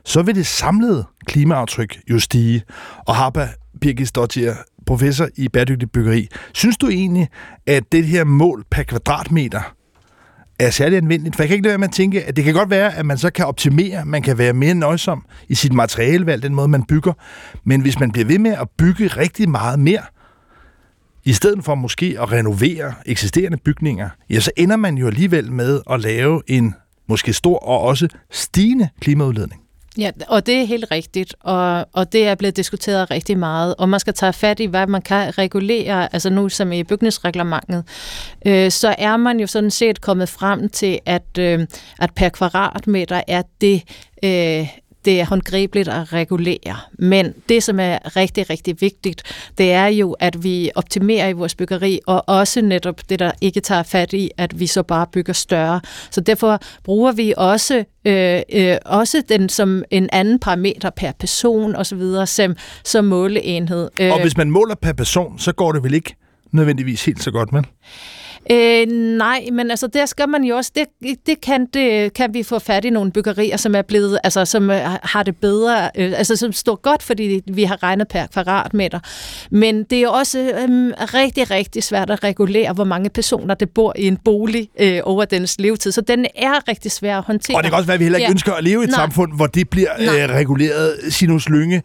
så vil det samlede klimaaftryk jo stige. Og Harpa Birgit Stottier, professor i bæredygtig byggeri, synes du egentlig, at det her mål per kvadratmeter er særlig anvendeligt. For jeg kan ikke lade være med at tænke, at det kan godt være, at man så kan optimere, man kan være mere nøjsom i sit materialevalg, den måde, man bygger. Men hvis man bliver ved med at bygge rigtig meget mere, i stedet for måske at renovere eksisterende bygninger, ja, så ender man jo alligevel med at lave en måske stor og også stigende klimaudledning. Ja, og det er helt rigtigt, og, og det er blevet diskuteret rigtig meget, og man skal tage fat i, hvad man kan regulere, altså nu som i bygningsreglementet, øh, så er man jo sådan set kommet frem til, at, øh, at per kvadratmeter er det øh, det er håndgribeligt at regulere. Men det, som er rigtig, rigtig vigtigt, det er jo, at vi optimerer i vores byggeri, og også netop det, der ikke tager fat i, at vi så bare bygger større. Så derfor bruger vi også, øh, øh, også den som en anden parameter per person osv. Som, som måleenhed. Og hvis man måler per person, så går det vel ikke nødvendigvis helt så godt men? Øh, nej, men altså der skal man jo også, det, det, kan, det kan vi få fat i nogle byggerier, som er blevet, altså som øh, har det bedre, øh, altså som står godt, fordi vi har regnet per kvadratmeter. Men det er også øh, rigtig, rigtig svært at regulere, hvor mange personer, der bor i en bolig øh, over dens levetid. Så den er rigtig svær at håndtere. Og det kan også være, at vi heller ikke ja. ønsker at leve i et Nej. samfund, hvor det bliver øh, reguleret. Sinus Lynge,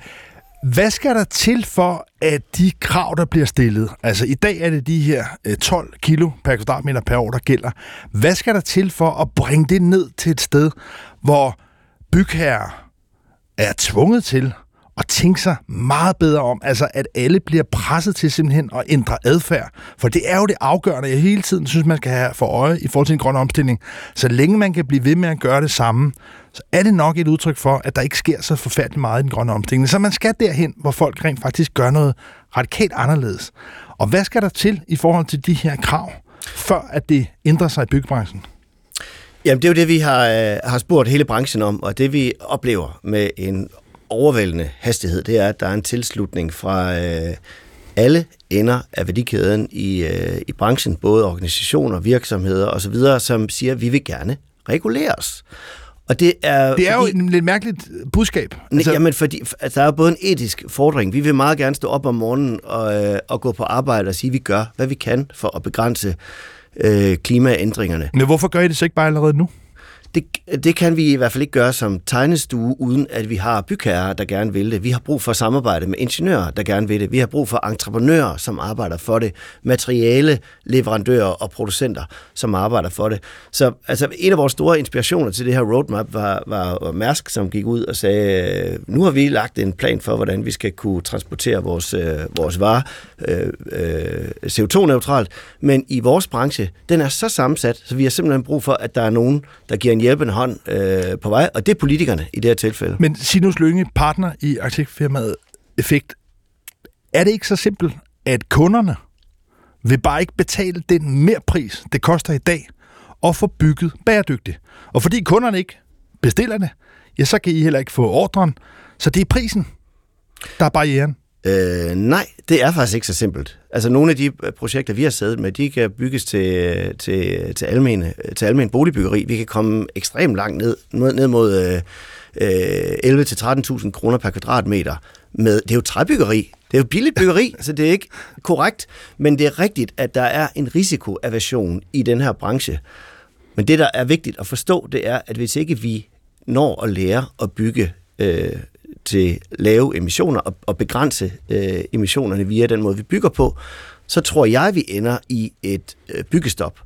hvad skal der til for, at de krav, der bliver stillet, altså i dag er det de her øh, 12 kilo per kvadratmeter per år, der gælder. Hvad skal der til for at bringe det ned til et sted, hvor bygherrer er tvunget til at tænke sig meget bedre om, altså at alle bliver presset til simpelthen at ændre adfærd. For det er jo det afgørende, jeg hele tiden synes, man skal have for øje i forhold til en grøn omstilling. Så længe man kan blive ved med at gøre det samme, så er det nok et udtryk for, at der ikke sker så forfærdeligt meget i den grønne omstilling. Så man skal derhen, hvor folk rent faktisk gør noget radikalt anderledes. Og hvad skal der til i forhold til de her krav, før at det ændrer sig i byggebranchen? Jamen, det er jo det, vi har, øh, har spurgt hele branchen om, og det vi oplever med en overvældende hastighed, det er, at der er en tilslutning fra øh, alle ender af værdikæden i, øh, i branchen, både organisationer, virksomheder osv., som siger, at vi vil gerne reguleres. Og det er, det er fordi, jo et lidt mærkeligt budskab. Altså, jamen, fordi altså, der er både en etisk fordring. Vi vil meget gerne stå op om morgenen og, øh, og gå på arbejde og sige, at vi gør, hvad vi kan for at begrænse øh, klimaændringerne. Men hvorfor gør I det så ikke bare allerede nu? Det, det kan vi i hvert fald ikke gøre som tegnestue, uden at vi har bygherrer, der gerne vil det. Vi har brug for samarbejde med ingeniører, der gerne vil det. Vi har brug for entreprenører, som arbejder for det. Materiale, leverandører og producenter, som arbejder for det. Så altså, en af vores store inspirationer til det her roadmap var, var Mærsk, som gik ud og sagde, nu har vi lagt en plan for, hvordan vi skal kunne transportere vores, øh, vores varer øh, øh, CO2-neutralt. Men i vores branche, den er så sammensat, så vi har simpelthen brug for, at der er nogen, der giver en hjælpende hånd øh, på vej, og det er politikerne i det her tilfælde. Men Sinus Lønge, partner i arkitektfirmaet Effekt, er det ikke så simpelt, at kunderne vil bare ikke betale den mere pris, det koster i dag, at få bygget bæredygtigt. Og fordi kunderne ikke bestiller det, ja, så kan I heller ikke få ordren. Så det er prisen, der er barrieren. Øh, nej, det er faktisk ikke så simpelt. Altså nogle af de øh, projekter, vi har siddet med, de kan bygges til, til, til, almene, til almen boligbyggeri. Vi kan komme ekstremt langt ned, ned mod øh, 11-13.000 kroner per kvadratmeter. Med, det er jo træbyggeri. Det er jo billigt byggeri, (laughs) så det er ikke korrekt. Men det er rigtigt, at der er en risikoaversion i den her branche. Men det, der er vigtigt at forstå, det er, at hvis ikke vi når at lære at bygge øh, til lave emissioner og, og begrænse øh, emissionerne via den måde, vi bygger på, så tror jeg, vi ender i et øh, byggestop.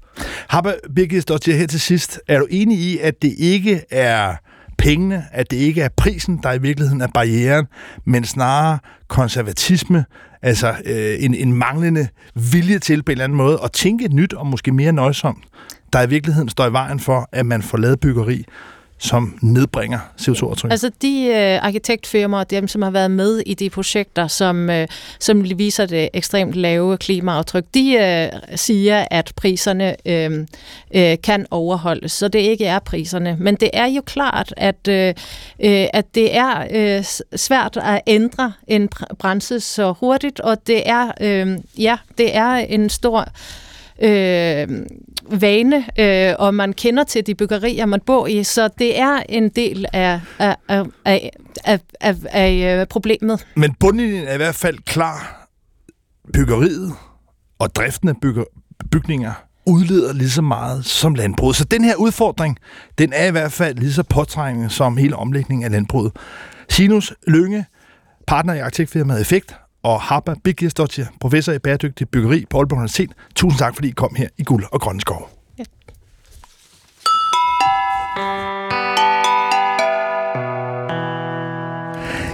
Habe Birgit her til sidst. Er du enig i, at det ikke er pengene, at det ikke er prisen, der i virkeligheden er barrieren, men snarere konservatisme, altså øh, en, en manglende vilje til på en eller anden måde at tænke nyt og måske mere nøjsomt, der i virkeligheden står i vejen for, at man får lavet byggeri, som nedbringer CO2-aftryk? Altså de øh, arkitektfirmaer, dem som har været med i de projekter, som, øh, som viser det ekstremt lave klimaaftryk, de øh, siger, at priserne øh, øh, kan overholdes, så det ikke er priserne. Men det er jo klart, at, øh, øh at det er øh, svært at ændre en branche så hurtigt, og det er, øh, ja, det er en stor øh, vane, øh, og man kender til de byggerier, man bor i, så det er en del af, af, af, af, af, af, af øh, problemet. Men bundlinjen er i hvert fald klar. Byggeriet og driften af bygger, bygninger udleder lige så meget som landbruget. Så den her udfordring, den er i hvert fald lige så påtrængende som hele omlægningen af landbruget. Sinus Lønge, partner i arkitektfirmaet Effekt, og Harpa Birgisdottir, professor i bæredygtig byggeri på Aalborg Universitet. Tusind tak, fordi I kom her i Guld og Grønne Skov. Ja.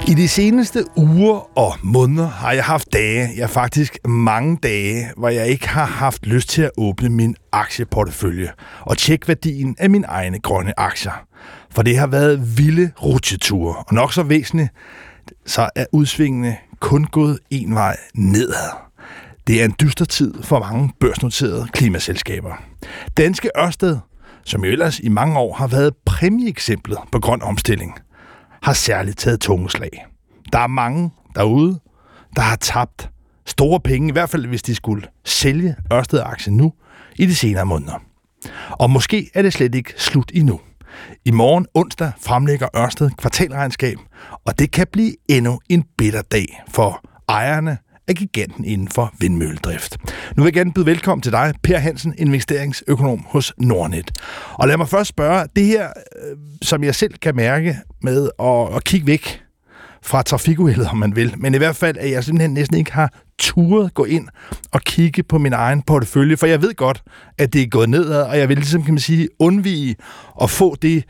I de seneste uger og måneder har jeg haft dage, ja faktisk mange dage, hvor jeg ikke har haft lyst til at åbne min aktieportefølje og tjekke værdien af mine egne grønne aktier. For det har været vilde rutsjeture, og nok så væsentligt, så er udsvingene kun gået en vej nedad. Det er en dyster tid for mange børsnoterede klimaselskaber. Danske Ørsted, som jo ellers i mange år har været præmieeksemplet på grøn omstilling, har særligt taget tunge slag. Der er mange derude, der har tabt store penge, i hvert fald hvis de skulle sælge Ørsted-aktien nu i de senere måneder. Og måske er det slet ikke slut endnu. I morgen onsdag fremlægger Ørsted kvartalregnskab, og det kan blive endnu en bitter dag for ejerne af giganten inden for vindmølledrift. Nu vil jeg gerne byde velkommen til dig, Per Hansen, investeringsøkonom hos Nordnet. Og lad mig først spørge, det her, øh, som jeg selv kan mærke med at, at kigge væk fra trafikuheldet, om man vil, men i hvert fald, at jeg simpelthen næsten ikke har turet gå ind og kigge på min egen portefølje, for jeg ved godt, at det er gået nedad, og jeg vil ligesom, kan man sige, undvige at få det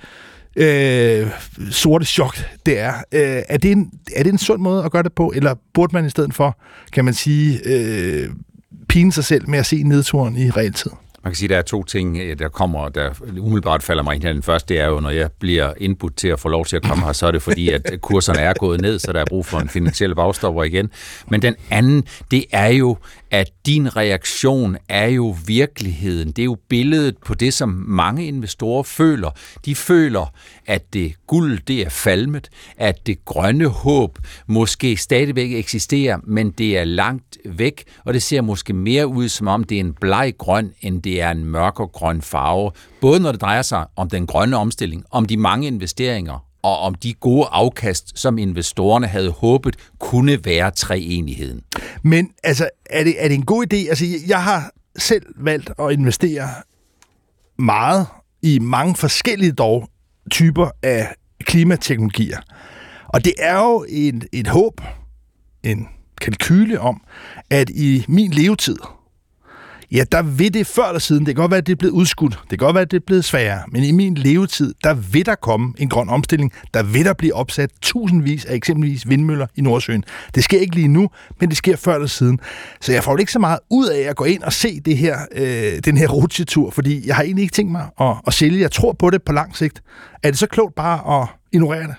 øh, sorte chok, det er. Øh, er, det en, er det en sund måde at gøre det på, eller burde man i stedet for, kan man sige, øh, pine sig selv med at se nedturen i realtid? Man kan sige, at der er to ting, øh, der kommer, der umiddelbart falder mig ind her. Den første det er jo, når jeg bliver indbudt til at få lov til at komme her, så er det fordi, at kurserne er gået ned, så der er brug for en finansiel bagstopper igen. Men den anden, det er jo, at din reaktion er jo virkeligheden. Det er jo billedet på det, som mange investorer føler. De føler, at det guld, det er falmet, at det grønne håb måske stadigvæk eksisterer, men det er langt væk, og det ser måske mere ud, som om det er en bleg grøn, end det er en mørkergrøn farve. Både når det drejer sig om den grønne omstilling, om de mange investeringer, og om de gode afkast, som investorerne havde håbet, kunne være treenigheden. Men altså, er det, er det en god idé? Altså, jeg har selv valgt at investere meget i mange forskellige dog typer af klimateknologier. Og det er jo en, et håb, en kalkyle om, at i min levetid, ja, der vil det før eller siden, det kan godt være, at det er blevet udskudt, det kan godt være, at det er blevet sværere, men i min levetid, der vil der komme en grøn omstilling, der vil der blive opsat tusindvis af eksempelvis vindmøller i Nordsøen. Det sker ikke lige nu, men det sker før eller siden. Så jeg får ikke så meget ud af at gå ind og se det her, øh, den her rutsjetur, fordi jeg har egentlig ikke tænkt mig at, at sælge. Jeg tror på det på lang sigt. Er det så klogt bare at ignorere det?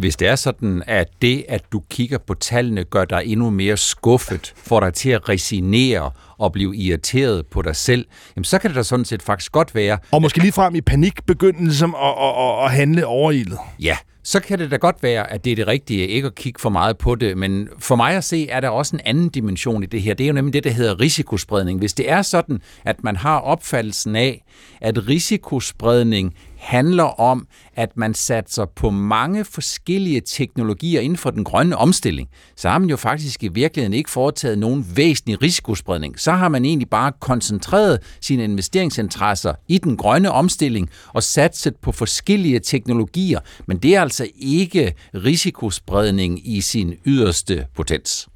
Hvis det er sådan, at det, at du kigger på tallene, gør dig endnu mere skuffet, får dig til at resignere og blive irriteret på dig selv, jamen så kan det da sådan set faktisk godt være... Og måske lige frem i panik begynde ligesom at, at, at, handle overilet. Ja, så kan det da godt være, at det er det rigtige ikke at kigge for meget på det, men for mig at se, er der også en anden dimension i det her. Det er jo nemlig det, der hedder risikospredning. Hvis det er sådan, at man har opfattelsen af, at risikospredning handler om, at man satser på mange forskellige teknologier inden for den grønne omstilling, så har man jo faktisk i virkeligheden ikke foretaget nogen væsentlig risikospredning. Så har man egentlig bare koncentreret sine investeringsinteresser i den grønne omstilling og satset på forskellige teknologier, men det er altså ikke risikospredning i sin yderste potens.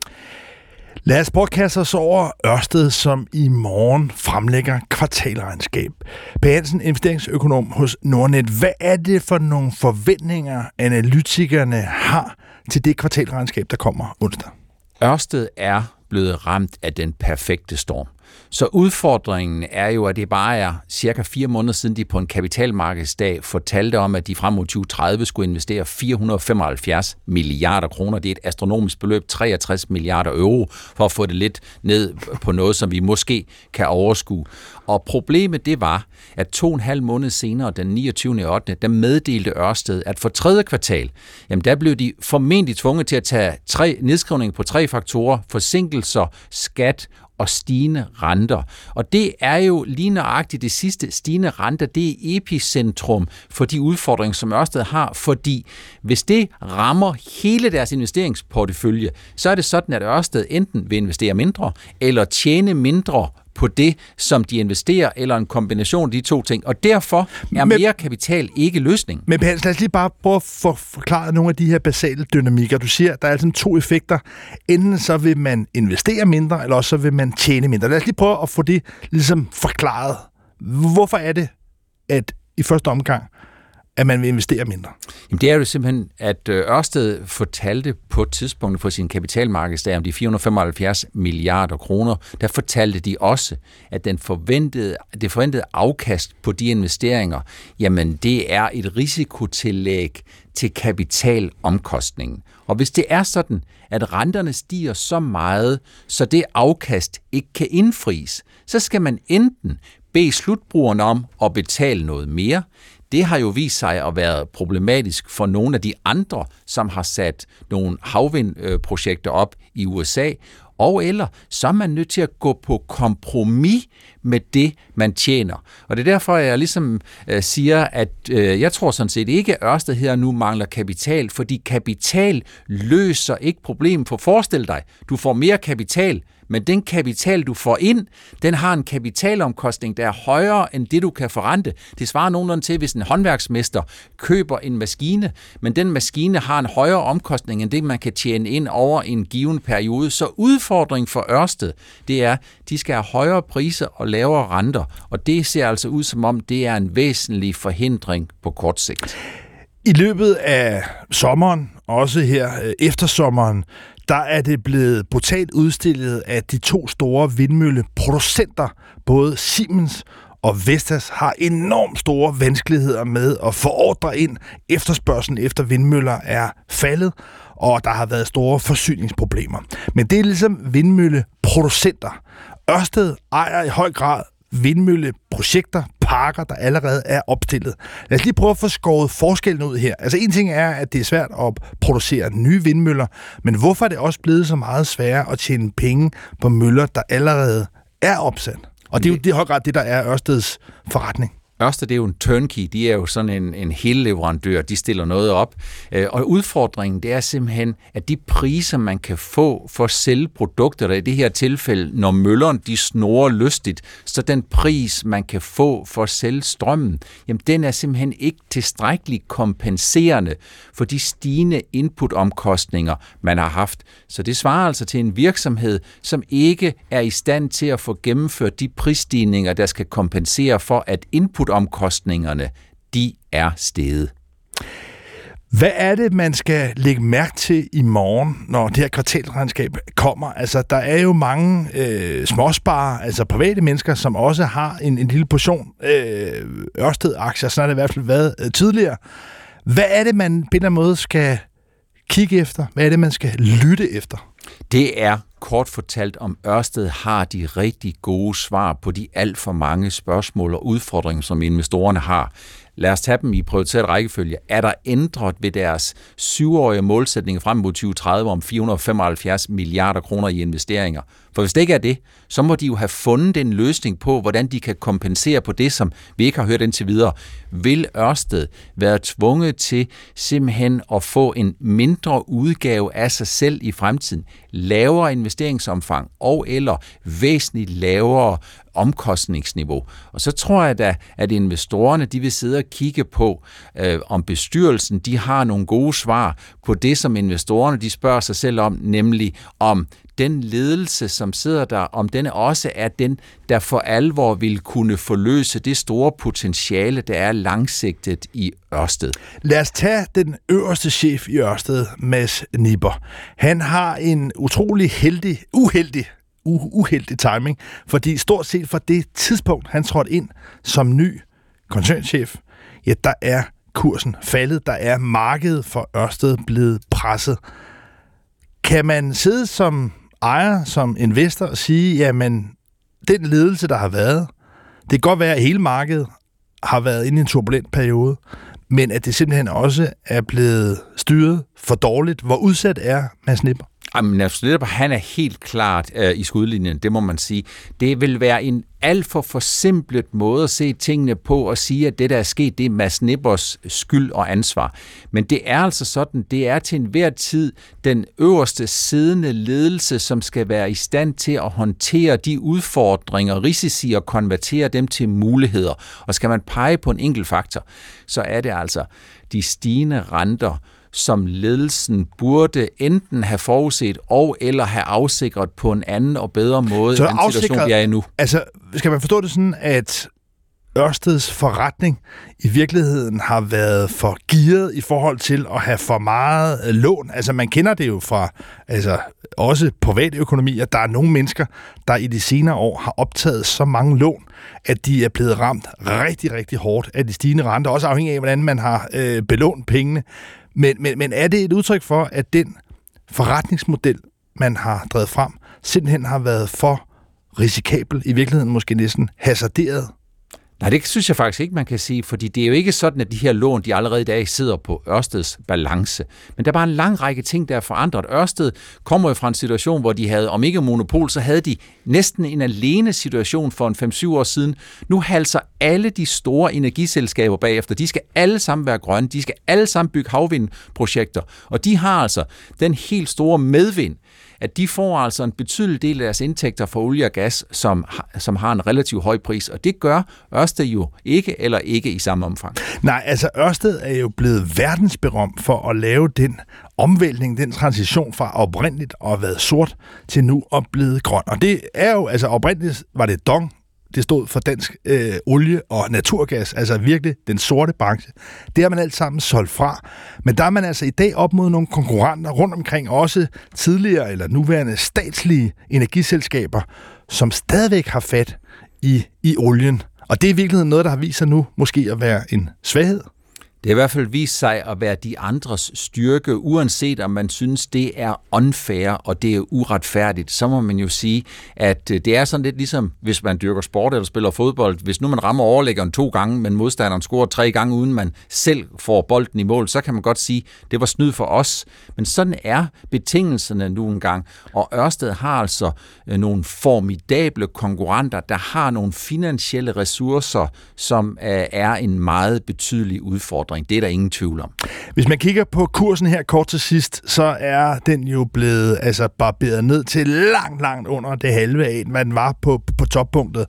Lad os broadkaste os over Ørsted, som i morgen fremlægger kvartalregnskab. Per Hansen, investeringsøkonom hos Nordnet. Hvad er det for nogle forventninger, analytikerne har til det kvartalregnskab, der kommer onsdag? Ørsted er blevet ramt af den perfekte storm. Så udfordringen er jo, at det bare er cirka fire måneder siden, de på en kapitalmarkedsdag fortalte om, at de frem mod 2030 skulle investere 475 milliarder kroner. Det er et astronomisk beløb, 63 milliarder euro, for at få det lidt ned på noget, som vi måske kan overskue. Og problemet det var, at to og en halv måned senere, den 29. 8., der meddelte Ørsted, at for tredje kvartal, jamen der blev de formentlig tvunget til at tage tre nedskrivninger på tre faktorer, forsinkelser, skat og stigende renter. Og det er jo lige nøjagtigt det sidste stigende renter, det er epicentrum for de udfordringer, som Ørsted har, fordi hvis det rammer hele deres investeringsportefølje, så er det sådan, at Ørsted enten vil investere mindre, eller tjene mindre på det, som de investerer, eller en kombination af de to ting. Og derfor er men, mere kapital ikke løsning. Men Hans, lad os lige bare prøve at få forklaret nogle af de her basale dynamikker. Du siger, der er altså to effekter. Enten så vil man investere mindre, eller også så vil man tjene mindre. Lad os lige prøve at få det ligesom forklaret. Hvorfor er det, at i første omgang, at man vil investere mindre? Jamen det er jo simpelthen, at øh, Ørsted fortalte på et tidspunkt på sin kapitalmarkedsdag om de 475 milliarder kroner, der fortalte de også, at den forventede, det forventede afkast på de investeringer, jamen det er et risikotillæg til kapitalomkostningen. Og hvis det er sådan, at renterne stiger så meget, så det afkast ikke kan indfries, så skal man enten bede slutbrugerne om at betale noget mere, det har jo vist sig at være problematisk for nogle af de andre, som har sat nogle havvindprojekter op i USA, og eller så er man nødt til at gå på kompromis med det, man tjener. Og det er derfor, jeg ligesom øh, siger, at øh, jeg tror sådan set ikke, at Ørsted her nu mangler kapital, fordi kapital løser ikke problemet. For forestil dig, du får mere kapital, men den kapital, du får ind, den har en kapitalomkostning, der er højere end det, du kan forrente. Det svarer nogenlunde til, hvis en håndværksmester køber en maskine, men den maskine har en højere omkostning end det, man kan tjene ind over en given periode. Så udfordringen for Ørsted, det er, de skal have højere priser og lavere renter, og det ser altså ud som om, det er en væsentlig forhindring på kort sigt. I løbet af sommeren, også her øh, efter sommeren, der er det blevet brutalt udstillet, at de to store vindmølleproducenter, både Siemens og Vestas, har enormt store vanskeligheder med at få ordre ind. Efterspørgselen efter vindmøller er faldet, og der har været store forsyningsproblemer. Men det er ligesom vindmølleproducenter. Ørsted ejer i høj grad vindmølleprojekter, parker, der allerede er opstillet. Lad os lige prøve at få skåret forskellen ud her. Altså en ting er, at det er svært at producere nye vindmøller, men hvorfor er det også blevet så meget sværere at tjene penge på møller, der allerede er opsat? Og det er jo det høj grad det, der er Ørsteds forretning. Ørsted, det er jo en turnkey, de er jo sådan en, en leverandør, de stiller noget op. Øh, og udfordringen, det er simpelthen, at de priser, man kan få for at sælge produkter, der i det her tilfælde, når mølleren de snorer lystigt, så den pris, man kan få for at sælge strømmen, jamen den er simpelthen ikke tilstrækkeligt kompenserende for de stigende inputomkostninger, man har haft. Så det svarer altså til en virksomhed, som ikke er i stand til at få gennemført de prisstigninger, der skal kompensere for, at input flytomkostningerne, de er steget. Hvad er det, man skal lægge mærke til i morgen, når det her kvartalregnskab kommer? Altså, der er jo mange øh, småsparer, altså private mennesker, som også har en, en lille portion øh, Ørsted-aktier. Sådan har det i hvert fald været øh, tidligere. Hvad er det, man på en eller anden måde skal kigge efter? Hvad er det, man skal lytte efter? Det er kort fortalt, om Ørsted har de rigtig gode svar på de alt for mange spørgsmål og udfordringer, som investorerne har. Lad os tage dem i prioriteret rækkefølge. Er der ændret ved deres syvårige målsætning frem mod 2030 om 475 milliarder kroner i investeringer? For hvis det ikke er det, så må de jo have fundet en løsning på, hvordan de kan kompensere på det, som vi ikke har hørt indtil videre. Vil Ørsted være tvunget til simpelthen at få en mindre udgave af sig selv i fremtiden? Lavere investeringsomfang og eller væsentligt lavere omkostningsniveau. Og så tror jeg da, at investorerne de vil sidde og kigge på, øh, om bestyrelsen de har nogle gode svar på det, som investorerne de spørger sig selv om, nemlig om den ledelse, som sidder der, om den også er den, der for alvor vil kunne forløse det store potentiale, der er langsigtet i Ørsted. Lad os tage den øverste chef i Ørsted, Mads Nipper. Han har en utrolig heldig, uheldig uheldig timing, fordi stort set fra det tidspunkt, han trådte ind som ny koncernchef, ja, der er kursen faldet, der er markedet for Ørsted blevet presset. Kan man sidde som ejer, som investor at sige, jamen, den ledelse, der har været, det kan godt være, at hele markedet har været inde i en turbulent periode, men at det simpelthen også er blevet styret for dårligt. Hvor udsat er Mads Nipper? Jamen, netop, han er helt klart øh, i skudlinjen, det må man sige. Det vil være en alt for forsimplet måde at se tingene på og sige, at det, der er sket, det er Mads Nippers skyld og ansvar. Men det er altså sådan, det er til enhver tid den øverste siddende ledelse, som skal være i stand til at håndtere de udfordringer, risici og konvertere dem til muligheder. Og skal man pege på en enkelt faktor, så er det altså de stigende renter, som ledelsen burde enten have forudset og eller have afsikret på en anden og bedre måde Så end den situation, vi er i nu. Altså, skal man forstå det sådan, at Ørsteds forretning i virkeligheden har været for gearet i forhold til at have for meget øh, lån. Altså man kender det jo fra altså, også privatøkonomier. Der er nogle mennesker, der i de senere år har optaget så mange lån, at de er blevet ramt rigtig, rigtig hårdt af de stigende renter. Også afhængig af, hvordan man har øh, belånt pengene. Men, men, men er det et udtryk for, at den forretningsmodel, man har drevet frem, simpelthen har været for risikabel, i virkeligheden måske næsten hasarderet? Nej, det synes jeg faktisk ikke, man kan sige, fordi det er jo ikke sådan, at de her lån, de allerede i dag sidder på Ørsteds balance. Men der er bare en lang række ting, der er forandret. Ørsted kommer jo fra en situation, hvor de havde, om ikke monopol, så havde de næsten en alene situation for en 5-7 år siden. Nu halser alle de store energiselskaber bagefter. De skal alle sammen være grønne. De skal alle sammen bygge havvindprojekter. Og de har altså den helt store medvind, at de får altså en betydelig del af deres indtægter fra olie og gas, som, som har en relativt høj pris, og det gør Ørsted jo ikke eller ikke i samme omfang. Nej, altså Ørsted er jo blevet verdensberømt for at lave den omvæltning, den transition fra oprindeligt at have været sort til nu at blive grøn. Og det er jo, altså oprindeligt var det Dong, det stod for dansk øh, olie og naturgas, altså virkelig den sorte branche. Det har man alt sammen solgt fra. Men der er man altså i dag op mod nogle konkurrenter rundt omkring, også tidligere eller nuværende statslige energiselskaber, som stadigvæk har fat i, i olien. Og det er i virkeligheden noget, der har vist sig nu måske at være en svaghed. Det har i hvert fald vist sig at være de andres styrke, uanset om man synes, det er unfair og det er uretfærdigt, så må man jo sige, at øh, det er sådan lidt ligesom, hvis man dyrker sport eller spiller fodbold. Hvis nu man rammer overlæggeren to gange, men modstanderen scorer tre gange, uden man selv får bolden i mål, så kan man godt sige, det var snyd for os. Men sådan er betingelserne nu engang. Og Ørsted har altså øh, nogle formidable konkurrenter, der har nogle finansielle ressourcer, som øh, er en meget betydelig udfordring udfordring. Det er der ingen tvivl om. Hvis man kigger på kursen her kort til sidst, så er den jo blevet altså, barberet ned til langt, langt under det halve af, hvad den var på, på toppunktet.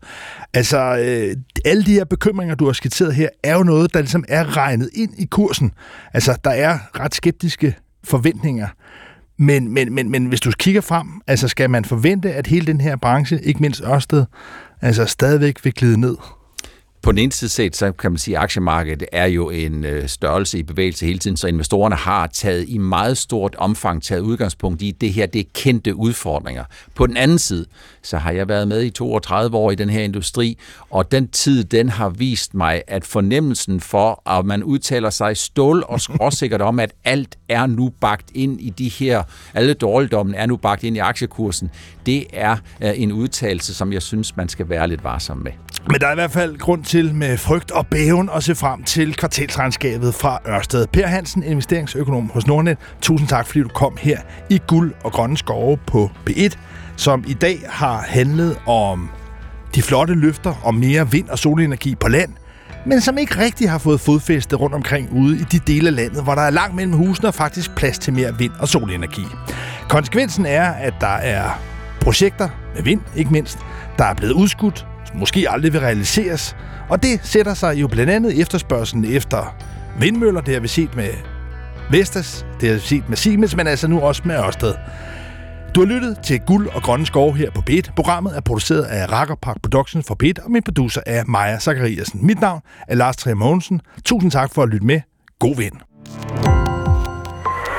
Altså, øh, alle de her bekymringer, du har skitseret her, er jo noget, der ligesom er regnet ind i kursen. Altså, der er ret skeptiske forventninger. Men, men, men, men hvis du kigger frem, altså skal man forvente, at hele den her branche, ikke mindst Ørsted, altså stadigvæk vil glide ned? På den ene side set, så kan man sige, at aktiemarkedet er jo en øh, størrelse i bevægelse hele tiden, så investorerne har taget i meget stort omfang taget udgangspunkt i, det her det er kendte udfordringer. På den anden side, så har jeg været med i 32 år i den her industri, og den tid, den har vist mig, at fornemmelsen for, at man udtaler sig stål og skråsikkert om, at alt er nu bagt ind i de her, alle dårligdommen er nu bagt ind i aktiekursen, det er øh, en udtalelse, som jeg synes, man skal være lidt varsom med. Men der er i hvert fald grund til med frygt og bæven at se frem til kvartalsregnskabet fra Ørsted. Per Hansen, investeringsøkonom hos Nordnet. Tusind tak, fordi du kom her i Guld og Grønne Skove på B1, som i dag har handlet om de flotte løfter om mere vind- og solenergi på land, men som ikke rigtig har fået fodfæste rundt omkring ude i de dele af landet, hvor der er langt mellem husene og faktisk plads til mere vind- og solenergi. Konsekvensen er, at der er projekter med vind, ikke mindst, der er blevet udskudt, måske aldrig vil realiseres. Og det sætter sig jo blandt andet efterspørgselen efter vindmøller. Det har vi set med Vestas, det har vi set med Siemens, men altså nu også med Ørsted. Du har lyttet til Guld og Grønne Skove her på Beat. Programmet er produceret af Rakker Park Productions for Beat, og min producer er Maja Zachariasen. Mit navn er Lars Trier Mogensen. Tusind tak for at lytte med. God vind.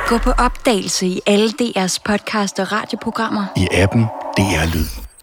Gå på opdagelse i alle DR's podcast og radioprogrammer. I appen DR Lyd.